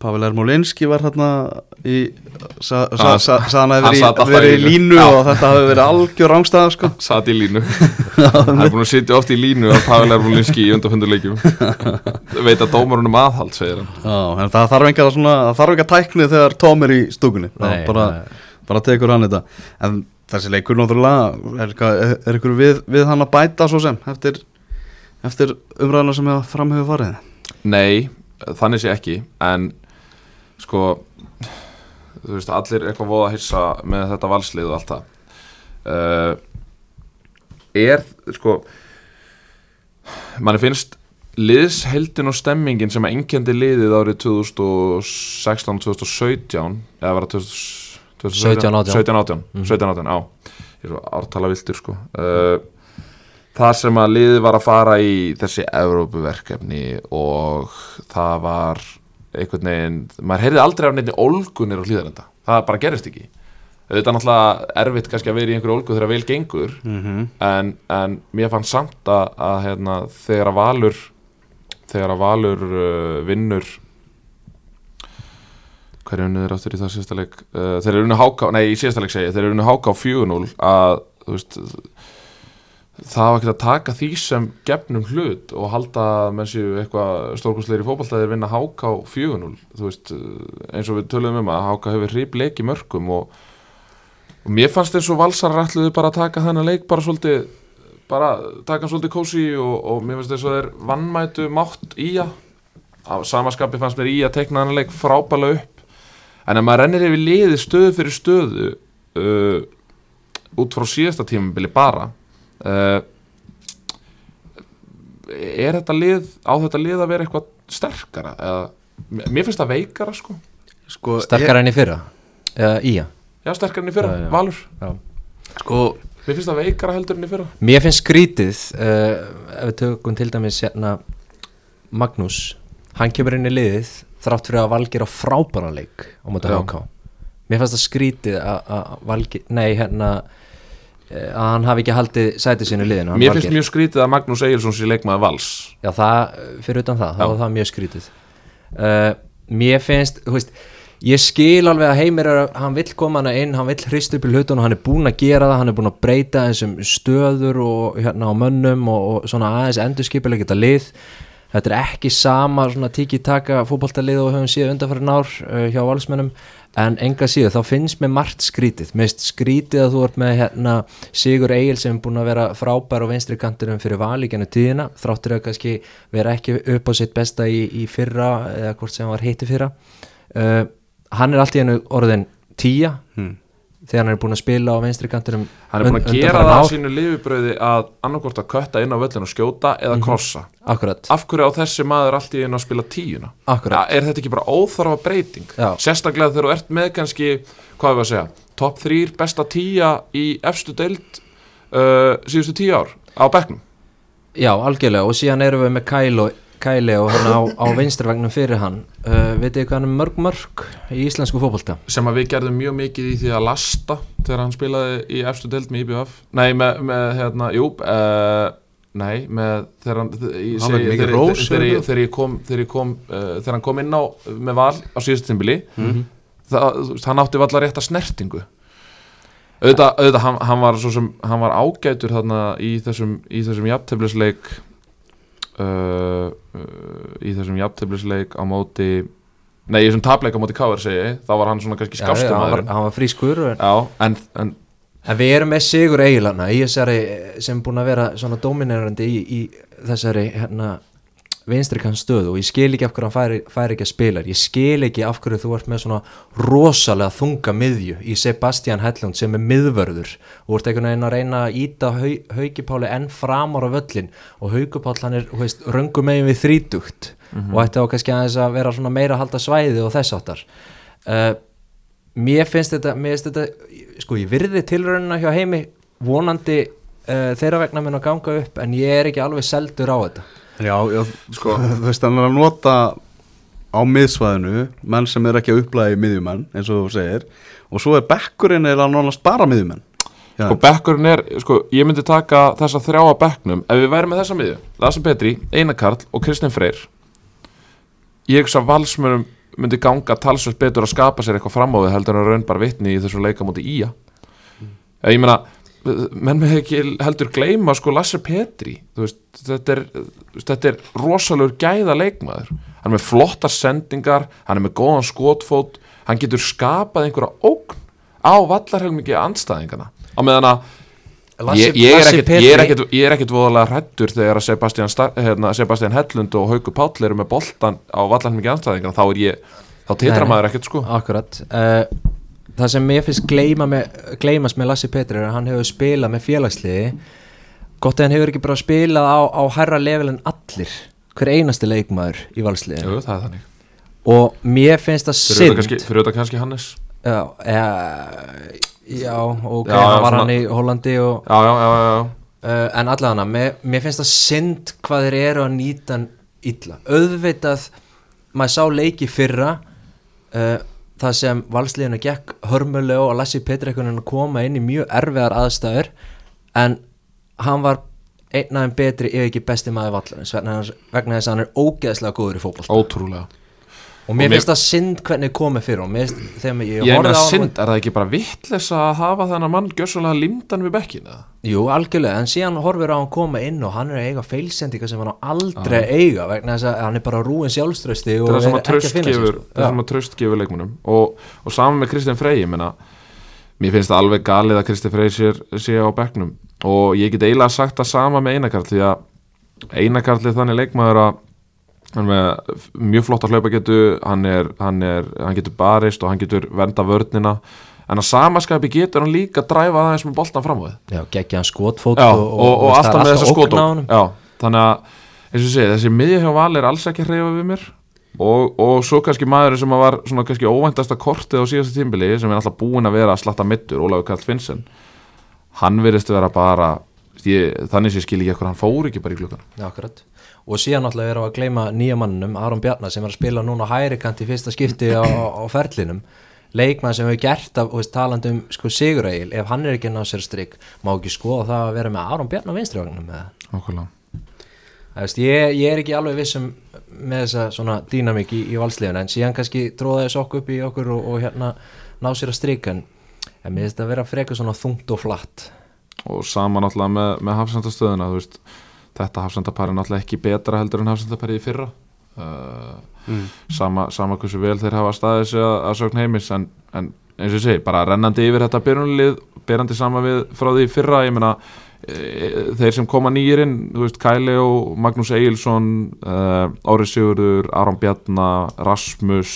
Pavel Ermolinski var hérna í sa, sa, sa, alltaf verið, verið í línu. Já. og þetta hafi verið algjör rángstæða sko. <laughs> Satt í línu <laughs> Hann er búin að sitja oft í línu að Pavel Erbulinski í undanfunduleikjum <laughs> Veit að dómarunum aðhald, segir hann Já, en það þarf enga, svona, það þarf enga tækni þegar Tom er í stúkunni Nei, bara, nei. bara tekur hann þetta en þessi leikur náttúrulega er, er, er ykkur við, við hann að bæta svo sem eftir, eftir umræðina sem hefur framhefur farið Nei, þannig sé ekki En sko Þú veist, allir eitthvað voða að hissa með þetta valslið og allt það. Uh, Er, sko manni finnst liðsheldin og stemmingin sem að einkendi liðið árið 2016-2017 eða var það 17, 18. 17, 18, 17, 18, á. Er ártala viltur sko. Uh, það sem að liðið var að fara í þessi Evrópuverkefni og það var einhvern veginn, maður heyrði aldrei af nefni ólgunir og hlýðarenda, það bara gerist ekki. Auðvitað náttúrulega erfitt kannski að vera í einhverju ólgu þegar vel gengur mm -hmm. en, en mér fannst samt að, að hérna, þegar að Valur þegar að Valur uh, vinnur hverju unnið er áttur í það síðasta leik? Uh, þeir eru unnu háká, nei í síðasta leik segi þeir eru unnu háká 4-0 að þú veist það var ekkert að taka því sem gefnum hlut og halda að menn séu eitthvað stórkostleir í fótballtæðir vinna 4-0 þú veist uh, eins og við töluðum um að háká hefur í mörgum og, og mér fannst eins og valsar rætluðu bara að taka þennan leik bara svolítið bara taka hann svolítið kósi og, og mér finnst þess að þeir vannmætu mátt í að á samaskapi fannst mér í að tekna hann leik frábæla upp. En ef maður rennir yfir liði stöðu fyrir stöðu uh, út frá síðasta tímabili bara uh, er þetta lið á þetta lið að vera eitthvað sterkara? Eða, mér finnst það veikara sko. Sko, Sterkar enn í fyrra? Eða í að já sterkara enn í fyrra, Já, já. Valur. Ég, sko, mér finnst það veikara heldur enn í fyrra. Mér finnst skrítið uh, ef við tökum til dæmis hérna Magnús, hann kemur inn í liðið þrátt fyrir að Valgir á frábæra leik á móti Já. HK Mér finnst það skrítið að að Valgir, nei hérna að hann hafi ekki haldið sætið sínu liðinu mér finnst Valgeir. mjög skrítið að Magnús Egilson sé leikmaði Vals Já, það, fyrir utan það, Já. er það mjög skrítið uh, Mér finnst, þú veist Ég skil alveg að Heimir er að hann vill koma hana inn, hann vill hrist upp í hlutun og hann er búinn að gera það, hann er búinn að breyta þessum stöður og hérna á mönnum og, og svona aðeins endurskipilega geta lið Þetta er ekki sama svona tiki-taka fótboltalið og höfum síðan undanfærin ár uh, hjá valsmennum en enga síður þá finnst mér margt skrítið. Finnst skrítið að þú ert með hérna Sigur Egil sem er búin að vera frábær á vinstri kantinum fyrir valíkjanu tíðina. Þráttur að kannski vera ekki upp á sitt besta í, í fyrra eða hvort sem var heiti fyrra. Uh, hann er allt í hennu orðin tíja hmm. Þegar hann er búin að spila á vinstri kantinum hann er búin að gera það á sínu lifibröði að annarkort að kötta inn á völlin og skjóta eða Mhm. krossa. Akkurat, af hverju á þessi maður allt í einu að spila tíuna? Ja, er þetta ekki bara óþarfa breyting? Já. sérstaklega þegar þú ert með kannski hvað við að segja, top 3 besta tíja í efstu deild uh, síðustu tíu ár á bekknum? Já, algjörlega. Og síðan erum við með Kyle og, Kyle og hann á, á vinstrvagnum fyrir hann uh, Vitið þið hvað hann er mörg mörg í íslensku fótbolta? sem að við gerðum mjög mikið í því að lasta þegar hann spilaði í efstu deild með IBF nei, með, með hérna, jú uh, nei, með þegar hann þegar- rós, þegar ég- eða? þegar ég kom þegar ég kom, uh, þegar hann kom inn á með val á síðustu tímbili Mhm. það, þú veist, hann átti valla rétta snertingu auðvitað, auðvitað hann, hann var svo sem, hann var ágætur þarna í þessum, í þessum jafnteflisleik uh, uh, í þessum jafnteflisleik á móti nei, í þessum tapleik á móti Káar segi ég, þá var hann svona kannski skástum hann, var, var frískur en, en, en en við erum með Sigur Egilana í þessari sem er búin að vera svona dominerandi í, í þessari hérna, vinstri kann stöðu og ég skil ekki af hverju hann fær, fær ekki að spila. Ég skil ekki af hverju þú ert með svona rosalega þunga miðju í Sebastian Hellund sem er miðvörður. Og ert einhvern veginn að reyna að íta hau, Haukipáli enn framar á völlin og Haukipál hann er röngum megin við þrítugt og ætti á kannski aðeins að vera svona meira að halda svæði og þess áttar uh, mér finnst þetta, mér finnst þetta sko ég virði tilraunina hjá heimi vonandi uh, þeirra vegna mun að ganga upp en ég er ekki alveg seldur á þetta Já, já. Sko, þú veist, hann er að nota á miðsvæðinu menn sem er ekki að upplæði miðjumenn eins og þú segir og svo er bekkurinn er að nánast bara miðjumenn. Sko bekkurinn er, sko, ég myndi taka þessa þrjá að bekknum. Ef við værum með þessa miðju Lasa Petri, Einar Karl og Kristinn Freyr Ég hugsa að valsmönum myndi ganga talsvöld betur að skapa sér eitthvað fram á við heldur en raun bara vitni í þessu leika múti ía Ég meina, menn með ekki heldur gleyma sko Lasse Petri. Veist, þetta er, þetta er rosalegur gæða leikmaður. Hann er með flottar sendingar, hann er með góðan skotfót Hann getur skapað einhverja ógn á vallarhelmingi andstæðingana á meðan að ég, ég, er er ég er ekkit voðalega hrættur þegar Sebastian, hérna, Sebastian Hellund og Hauku Páll eru með boltan á vallarhelmingi andstæðingana þá er ég, þá titra maður ekkit sko. Akkurat. Uh, Það sem mér finnst gleyma með, gleymast með Lassi Petri er að hann hefur spilað með félagsliði gott að hann hefur ekki bara spilað á, á hærra level en allir hver einasti leikmaður í valsliði Jú, það er þannig. Og mér finnst það synd. fyrir auðvitað kannski Hannes. Já, ja, já, ok, Já, já, hann var svona- hann í Hollandi og, já, já, já, já, já. uh, en allavega mér, mér finnst það synd hvað þeir eru að nýta hann illa. Auðvitað, maður sá leiki fyrra uh, það sem valsliðinu gekk hörmulega og Lassi Petri einhvern veginn að koma inn í mjög erfiðar aðstæður en hann var einn aðeins betri ef ekki besti maður vallarins vegna, þess- að hann er ógeðslega góður í fótboll ótrúlega og mér finnst það synd hvernig komið fyrir og mér finnst, þegar ég, ég meina á hann- synd, er það ekki bara vittles að hafa þennan mann gjössalega limdan við bekkina Jú, algjörlega, en síðan horfir á hann koma inn og hann er að eiga feilsendinga sem hann á aldrei að eiga vegna þess að hann er bara rúin sjálfströsti og er sem er ekki að finna gefur sko. það er sem að tröst gefur leikmunum og, og saman með Kristinn Frey ég meina, mér finnst það alveg galið að Kristinn Frey sé, á bekknum. Og ég get eiginlega sagt það sama með Einakarl því að Einakarl er þannig leikmaður að mjög flott að hlaupa getu hann, er, hann, er, hann getur barist og hann getur vernda vörnina. En að samaskapi getur hann líka dræfa aðeins með boltan fram á þið Já, geggja hann skotfót og, og, það er alltaf með þessa. Já, þannig að eins og segi, þessi miðja hjá Val er alls ekki að hreyfa við mér. Og, og svo kannski maðurinn sem að var svona kannski óvæntasta kortið á síðasta tímbili sem er alltaf búinn að vera að slatta mittur Ólafur Karl Finnsen hann verðist vera bara ég, þannig sem ég skil ekki ekkur, hann fór ekki bara í klukkan Já, akkurat Og síðan náttúrulega erum við að gleyma nýja mannunum Aron Bjarnar sem er að spila núna á hæri kant í fyrsta skipti á, <clears throat> á ferlinum. Leikmann sem hefur gert af þú veist, talandi um sko, Sigurægil, ef hann er ekki að ná sér strik má ekki skoða það að vera með Aron Bjarnar vinstri ég, ég er ekki alveg vissum með þessa svona dýnamík í, í valsliðun en síðan kannski tróða þess okkur upp í okkur og, og hérna ná sér að strik en, en mér finnst þetta að vera frekar svona þungt og flatt. Og sama náttúrulega með, með hafsendastöðuna þú veist, þetta hafsendapar er náttúrulega ekki betra heldur en hafsendapari í fyrra. Uh, sama, sama hversu vel þeir hafa staðið sig að, að sögn heimis en, en eins og ég segi, bara rennandi yfir þetta byrjunlið, berandi sama við frá því fyrra, ég meina e, þeir sem koma nýjir inn, þú veist Kæli og Magnús Egilson uh, Ári Sigurður, Aron Bjarnar Rasmus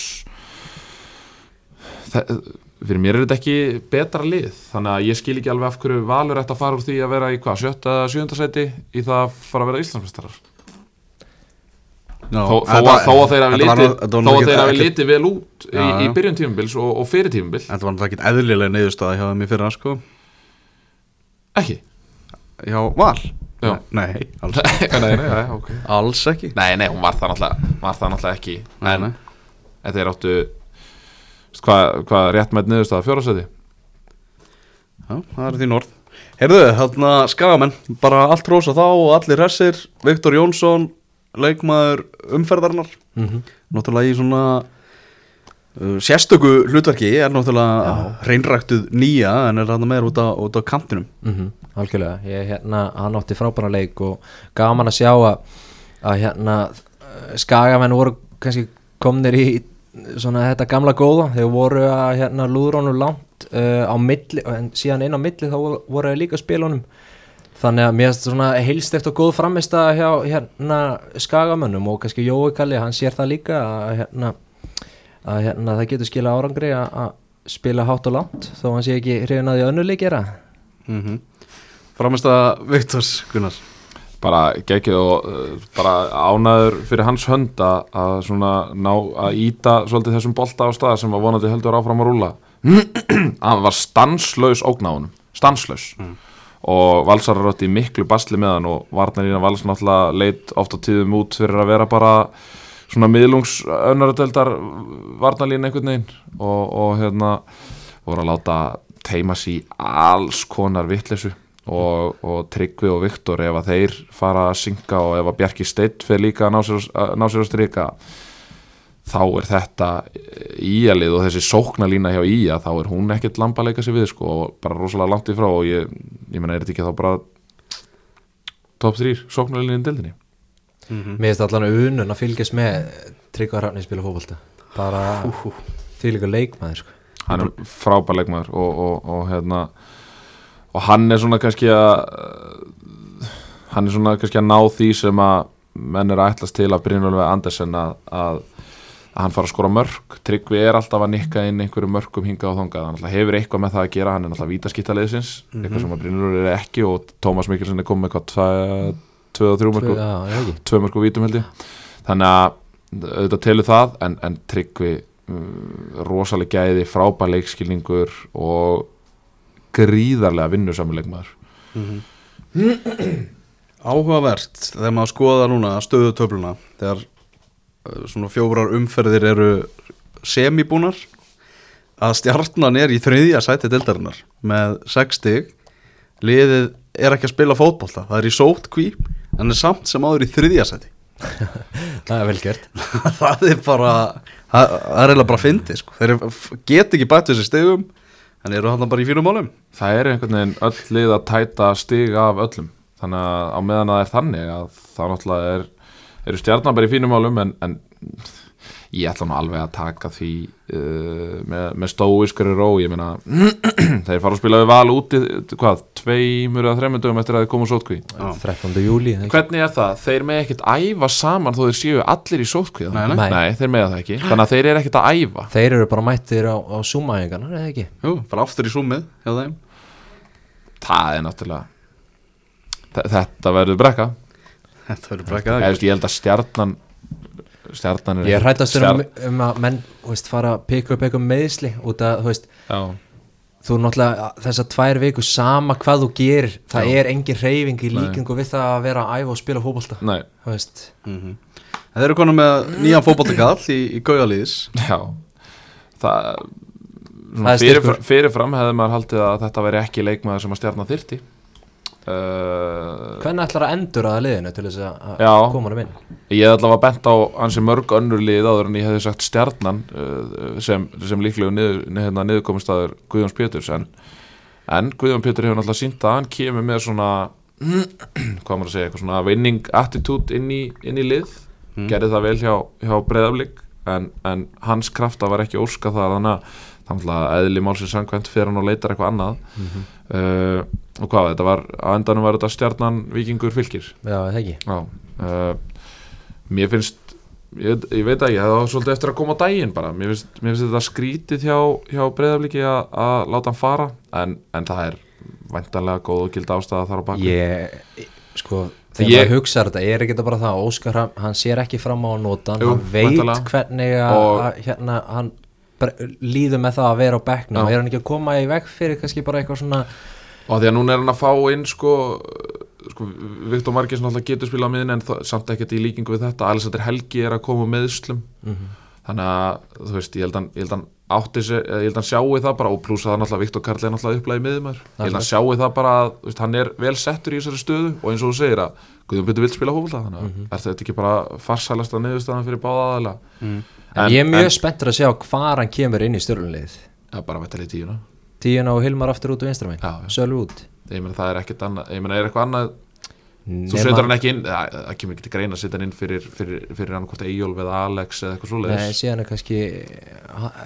Þe- fyrir mér er þetta ekki betra lið. Þannig að ég skil ekki alveg af hverju valur ætti að fara úr því að vera í hvað, sjötta, sjönda seti í það að fara að vera Íslandsmeistarar? Já, þó, þó, þetta- þó að þeir hafi þetta litið þetta litið vel út í, Já, í já. byrjun tímubils og, og fyrir tímubil Þetta var náttúrulega ekkert eðlilega neyðustöða hjá þeim í fyrra sko. Ekki? Hjá Val? Já. Nei, alls, <laughs> nei, nei, nei, okay. alls ekki. Nei, nei, hún var það náttúrulega, ekki. Nei, en, nei. en þeir áttu hvað, hvað rétt með niðurstaða fjórasæti Já, það er þín orð Heyrðu, hérna skagamenn Bara allt rosa þá og allir hressir. Viktor Jónsson, leikmaður umferðarnar mm Náttúrulega í svona uh, sérstöku hlutverki Er náttúrulega hreinræktuð nýja En er hann meira út út á kantinum. -hmm, algjörlega, ég hérna hann átti frábæra leik og gaman að sjá að, að hérna eh, skagamenn voru kannski komnir í svona þetta gamla góða þegar voru að hérna lúðrónu langt uh, á milli, en síðan inn á milli þá voru, þeir líka þá þannig að mér finnst svona heilst eftir góð framist að hjá hérna skagamönnum og kannski Jói Kalli, hann sér það líka að hérna, að hérna það getur skila árangri að, spila hátt og langt þó hann sé ekki hrifin að því önnuleik gera mm -hmm. Framist að Viktors Gunnar bara geggið og uh, bara ánæður fyrir hans hönd að, að svona ná að íta svolítið þessum bolta á stað sem var vonandi heldur áfram að rúla <clears throat> hann var stanslaus ógnáðunum, stanslaus. Og Valsar er átt í miklu basli með hann og Varnarina Vals náttúrulega leit oft á tíðum út fyrir að vera bara svona miðlungs önnaradeldar Varnarlín einhvern veginn. Og, og hérna voru að láta teima sér í alls konar vittlesu og, og Tryggvi og Viktor ef að þeir fara að synga og ef að Bjarki Steitt fyrir líka að ná sér, að ná sér að stryka þá er þetta íjalið og þessi sóknalína hjá íja þá er hún ekkert leika sér við sko, og bara rosalega langt í frá og ég, ég menna er þetta ekki þá bara top 3 sóknalínin dildinni Mér finnst allan unun að fylgjast með Tryggva Hrafni spila fótbolta. Bara því líka leikmaður sko. hann er frábær leikmaður og, og, og hérna og hann er svona kannski að hann er svona kannski að ná því sem að menn er að ætlast til að Brynjólfi Andersen að, að, að hann fara að skora mörg Tryggvi er alltaf að nikka inn einhverju mörgum hinga og þongað, hann hefur eitthvað með það að gera. Hann er alltaf vítaskýttaliðsins eitthvað sem að Brynjólfi er ekki og Tómas Mikkelsen er komið eitthvað 2-3 mörgum Já, já, ekki. tvö mörg og vítum held ég. Þannig að auðvitað telur það en, en tryggvi um, rosalega gæði, frábær leikskilningur og gríðarlega vinnursamleikmaður <clears throat> Áhugavert þegar maður skoða núna stöðu töfluna þegar uh, svona fjórar umferðir eru semibúnar að stjarnan er í þriðja sæti dildarinnar með 6 stig. Liðið er ekki að spila fótbolta það er í sótt kví en er samt sem áður í þriðja sæti. <laughs> Það er vel gert. <laughs> Það er bara það það er eiginlega bara fyndið sko. þeir geta ekki bætt þessi stigum en eru hann bara í fínum málum? Það er einhvern veginn öll lið að tæta stig af öllum. Þannig að á meðan að það er þannig að það náttúrulega er, eru stjarnan bara í fínum málum en, en ég ætla nú alveg að taka því uh, með, með stóiskari ró ég meina <clears throat> þeir fara að spila við val úti hvað, tveimur eða þreimur dögum eftir að þeir koma úr sótkví 13. júli ekki? hvernig er það? Þeir með ekkert æfa saman þó þeir séu allir í sótkví Nei, nei. Nei. þeir með það ekki þannig að þeir eru ekkert að æfa Þeir eru bara mættir á, á súmaðingarna, eða ekki? Jú, fara aftur í súmið hjá þeim það er náttúrulega Þe- þetta verður brekka Þetta verður bara veist, ég held að stjarnan stjarnan er Ég hrættast um, um að menn veist, fara að peka upp eitthvað meðsli út að þú veist, já, þú náttúrulega þessar tvær viku sama hvað þú gerir það er engin reyfing í líkingu við það að vera að æfa og spila fótbolta nei, þú veist, En Þeir eru konum með nýjan fótboltakall í, í Gaugaliðis já. Það Það er fyrir, fyrirfram hefði maður haldið að þetta væri ekki leikmaður sem að stjarnan þyrti uh, hvernig ætlar að endur að liðinu til þess að Já. koma hann inn ég hef allavega bent á hansi mörg önnur lið áður en ég hefði sagt stjarnan uh, sem, sem líklegu niður, hérna, niðurkomistæður Guðjóns Péturs en, en Guðjón Pétur hefur náttúrulega sínt að hann kemur með svona <clears throat> hvað maður að segja, eitthvað svona winning attitude inn inn í lið. Gerði það vel hjá, hjá Breiðaflik en, en hans krafta var ekki óska þar þannig að að eðli málsins samkvæmt fyrir hann og leitar eitthvað annað. Uh, og hvað, þetta var á endanum var þetta stjarnan vikingur fylgir já, það ekki? Já, uh, mér finnst ég, ég veit ekki, það var svolítið eftir að koma á daginn bara, mér finnst, mér finnst þetta skrítið hjá, hjá breyðafliki að láta hann fara. En, en það er væntanlega góð og gild ástæða þar á baki ég, sko þegar Ég- maður hugsa þetta, er ekki þetta bara það? Óskar, hann, hann sér ekki fram á að nota Jú, hann veit væntanlega. hvernig að, hérna, hann líður með það að vera á bekknum. Já. er hann ekki að koma í veg fyrir kannski bara eitthvað svona og því að núna er hann að fá inn sko, sko Viktor Margis náttúrulega getur spilað á miðin en samt ekkert í líkingu við þetta. Alexander Helgi er að koma með meðslum þannig að þú veist, ég held hann, ég held hann átti sér, ég held hann sjáu það bara og pluss að það náttúrulega Viktor Karl er náttúrulega upplæði miðumar ég held hann sjáu það bara að þú veist, hann er vel settur í þessari stöðu og eins og þú segir að Guðjón Byttu vil spila hófólta þannig að er þetta ekki bara farsælasta niðurstaðan fyrir báða aðala en, ég er mjög spenntur að sjá hvar hann kemur inn í stjórnulið ja, bara vettilega í tíuna. Tíuna og Hilmar aftur út og vinstramæn Já, já. Sölvi út ég meina það er ekkert annað ég meina er eitthvað annað þú Nema- setur hann ekki inn það, kemur ekki til greina að setja hann inn fyrir, fyrir, fyrir hann hvort Eyjólf eða Alex eða eitthvað Nei, svoleiðis síðan er kannski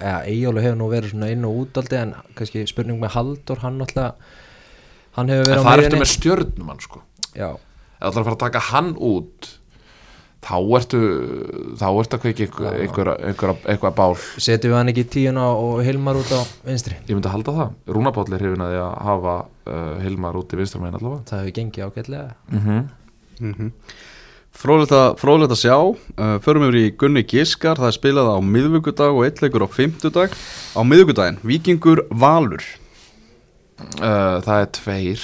ja, Eyjólu hefur nú verið svona inn og út aldrei en kannski spurning með Haldur hann náttúrulega hann hefur En verið á það er eftir með stjörnumann sko. Já, þú ætlar að fara að taka hann út þá ertu þá ertu að kveiki einhver, einhver, einhver, einhver bál. Setjum við hann ekki tíuna og Hilmar út á vinstri? Ég myndi að halda það. Rúnapáll er hrifin að því að hafa uh, Hilmar út í vinstra megin allavega. Það hefur gengið ágætlega. Mm -hmm. Fróðlegt að, fróðlegt að sjá. Uh, Förum yfir í Gunni Giskar. Það er spilað á miðvikudag og eitt leikur á fimmtudag. Á miðvikudaginn, Víkingur Valur. Uh, Það er tveir.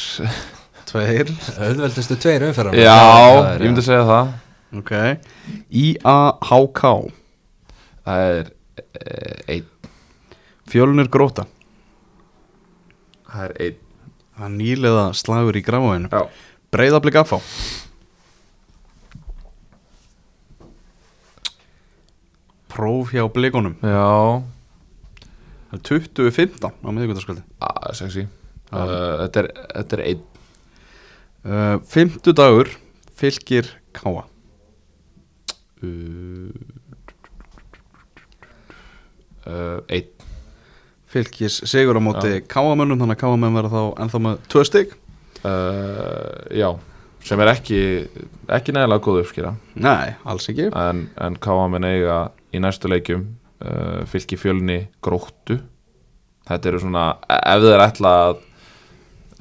Tveir. Öðveldustu tveir umferðar Já, ég myndi að segja það Ok. I-A-H-K Það er uh, einn. Fjölnir Gróta Það er einn. Það er nýlega slagur í gráinu. Já. Breiðablik affá Próf hjá blikunum. Já, Það er 20.15 á miðvikudagskvöldi. Ah, sexy. Uh, þetta, er, er einn. Uh, Fimmtudagur Fylgir Káa uh, uh, Einn. Fylgis sigur á móti Káamönnum Þannig að Káamenn verða þá ennþá með tvö stygg uh, Já, sem er ekki ekki nægilega góð uppskýra Nei, alls ekki. En, en Káamen eiga í næstu leikjum uh, fylki fjölni gróttu. Þetta eru svona, ef þeir ætla að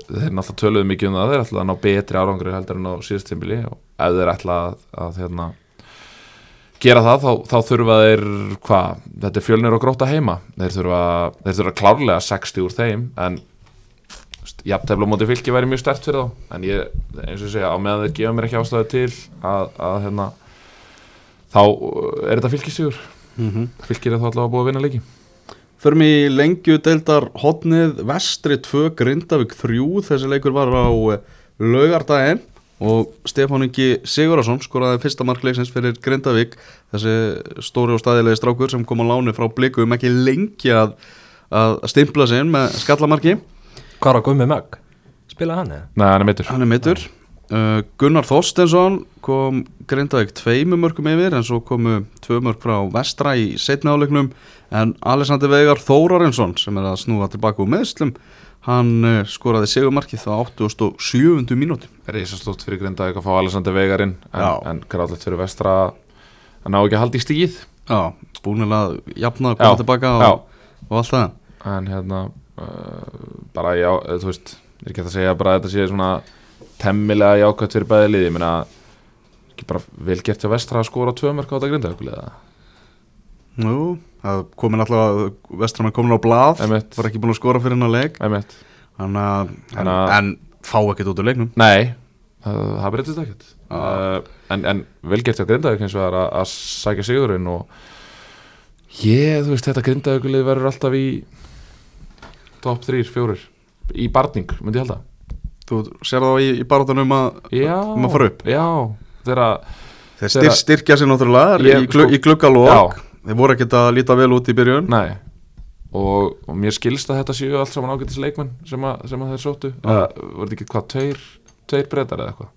þeir náttúrulega töluðu mikið um það þeir ætla að ná betri árangri heldur en á síðast tímbili og ef þeir ætla að, að hérna, gera það þá, þá þurfa þeir hvað, þetta er fjölnir og gróta heima. Þeir þurfa, þeir þurfa klárlega 60 úr þeim en jafntefla móti fylki væri mjög stert fyrir þá. En ég, eins og segja, á meðan þeir gefa mér ekki ástæðu til að, að hérna þá uh, er þetta fylkistíður mm -hmm. fylkir er þá allavega búið að vinna leiki. Förum í lengju deildar hotnið Vestri 2 Grindavík 3 Þessi leikur var á eh, laugardaginn og Stefán Ingi Sigurðarsson skoraði fyrsta markleiksins fyrir Grindavík. Þessi stóri og staðilegi strákur sem kom á láni frá blikum ekki lengi að, að stimpla sig inn með skallamarki. Hvað var Gummi Mögg? Spilaði hann eða? Nei, hann er mittur hann er mittur uh, Gunnar Þorstensson kom Grindavík tveimu mörgum yfir en svo komu tvö mörg frá Vestra í setna áleiknum en Alexander Veigar Þórarinsson sem er að snúa tilbaka úr meðslum hann uh, skoraði segumarkið á 87. mínúti Reisastótt fyrir Grindavík að fá Alexander Veigarinn en, en gráðlegt fyrir vestra að ná ekki að halda í stíð Já, búinilega jafna að koma tilbaka og, og allt það. En hérna uh, bara já, eh, þú veist er ekki að segja bara að þetta sé svona temmilega jákvæmt fyrir bæði liði ég meina, ekki bara vel gert hjá vestra að skora tvö mörg á þetta Grindavík liða Nú, það komin alltaf Vestramann komin á blað Einmitt. var ekki búin að skora fyrir hennar leik. Þannig að, en, að- fá ekkert út úr leiknum. Nei, það, breytist ekkert. Uh, en, en vel gert hjá Grindavík eins og það er að, að sækja sigurinn og ég, þú veist, þetta Grindavíkulið verður alltaf í top 3, 4 í barning, myndi ég halda. Þú sér þá í, í að Já, Um að fara upp? Já, þeirra þeir styr, styrkja sér náttúrulega Ég- í, glug, sko- í gluggalók Þeir voru ekkert að líta vel út í byrjun. Nei. Og, og mér skilst að þetta séu allt saman ágætis leikmenn sem, að, sem að þeir sóttu. Uh, Var þetta ekki hvað, tveir, tveir breytar eða eitthvað?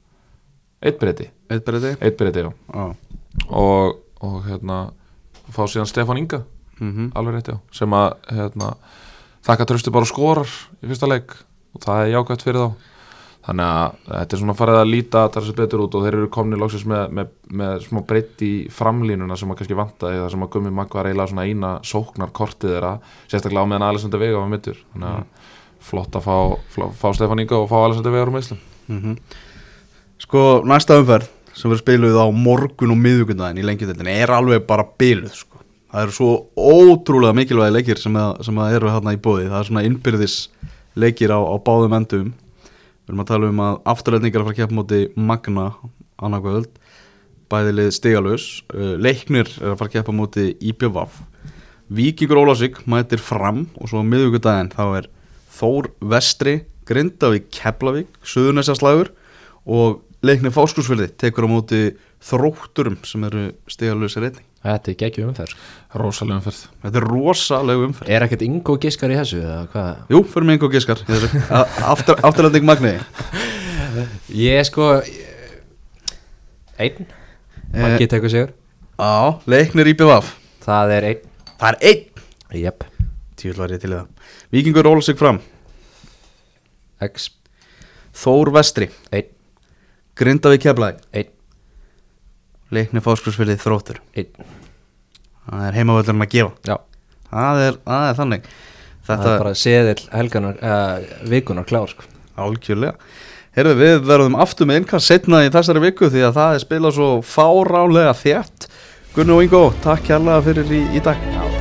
Eitt breyti, Eitt breyti eitt breyti, já. Já. Og, og hérna fá síðan Stefán Inga. Mm alveg rétt já, sem að hérna, þakka tröstu bara skorar í fyrsta leik. Og það er jákvæmt fyrir þá þannig að þetta er svona farið að líta það sem betur út og þeir eru komni loksins með, með, með smá breytt í framlínuna sem að kannski vantaði það sem að Gummi Magg var eiginlega svona eina sóknar kortið þeirra, sérstaklega á meðan Alessandr Vega var mittur, þannig að flott að fá, flá, fá Stefán Inga og fá Alessandr Vega úr meðslum Mhm. Sko, næsta umferð sem verður spiluð á morgun og miðvíkundaginn í lengjudeldinni er alveg bara biluð sko. það eru svo ótrúlega mikilvægi leikir sem, að, sem að eru hérna í bóði það er svona innbyrðis leikir á, á báðum endum við erum að tala um að afturleitningar að fara að keppa móti Magna annarkvöld bæðilið stigalus uh, leiknir er að fara að keppa móti IPVAF Víkingur Ólásvík mætir fram og svo á miðvíkundaginn þá er Þór Vestri Grindavík Keflavík Suðunæsjaslagur og leiknir Fáskursfjöldi tekur á móti þrótturum sem eru stigalösir einning Þetta er geggjum umferð. Rosalega umferð. Þetta er rosalega umferð. Er ekkert Ingo giskar í þessu? Jú, fyrir mig einhver giskar í þessu. A- Aftur, Afturlending Magni <laughs> Ég sko Einn. Maggi tekur sigur. Á, leiknir IPVAF Það er einn. Það er einn. Jep. Tíull var ég til í það. Víkingur róla sig fram. X. Þór Vestri. Einn, Grindavík Keflaði einn, Leikni Fáskursfyrði Þróttur. Einn. Það er heimavöldurinn að gefa. Já, Það er, það er þannig. Það Þetta er bara seðil helganar, uh, vikunar klár sko. algjörlega. Heyrðu, við verðum aftur með innkast setna í þessari viku því að það er spilað svo fárálega þétt. Gunnar og Ingo, takk kærlega fyrir í, í dag. Já,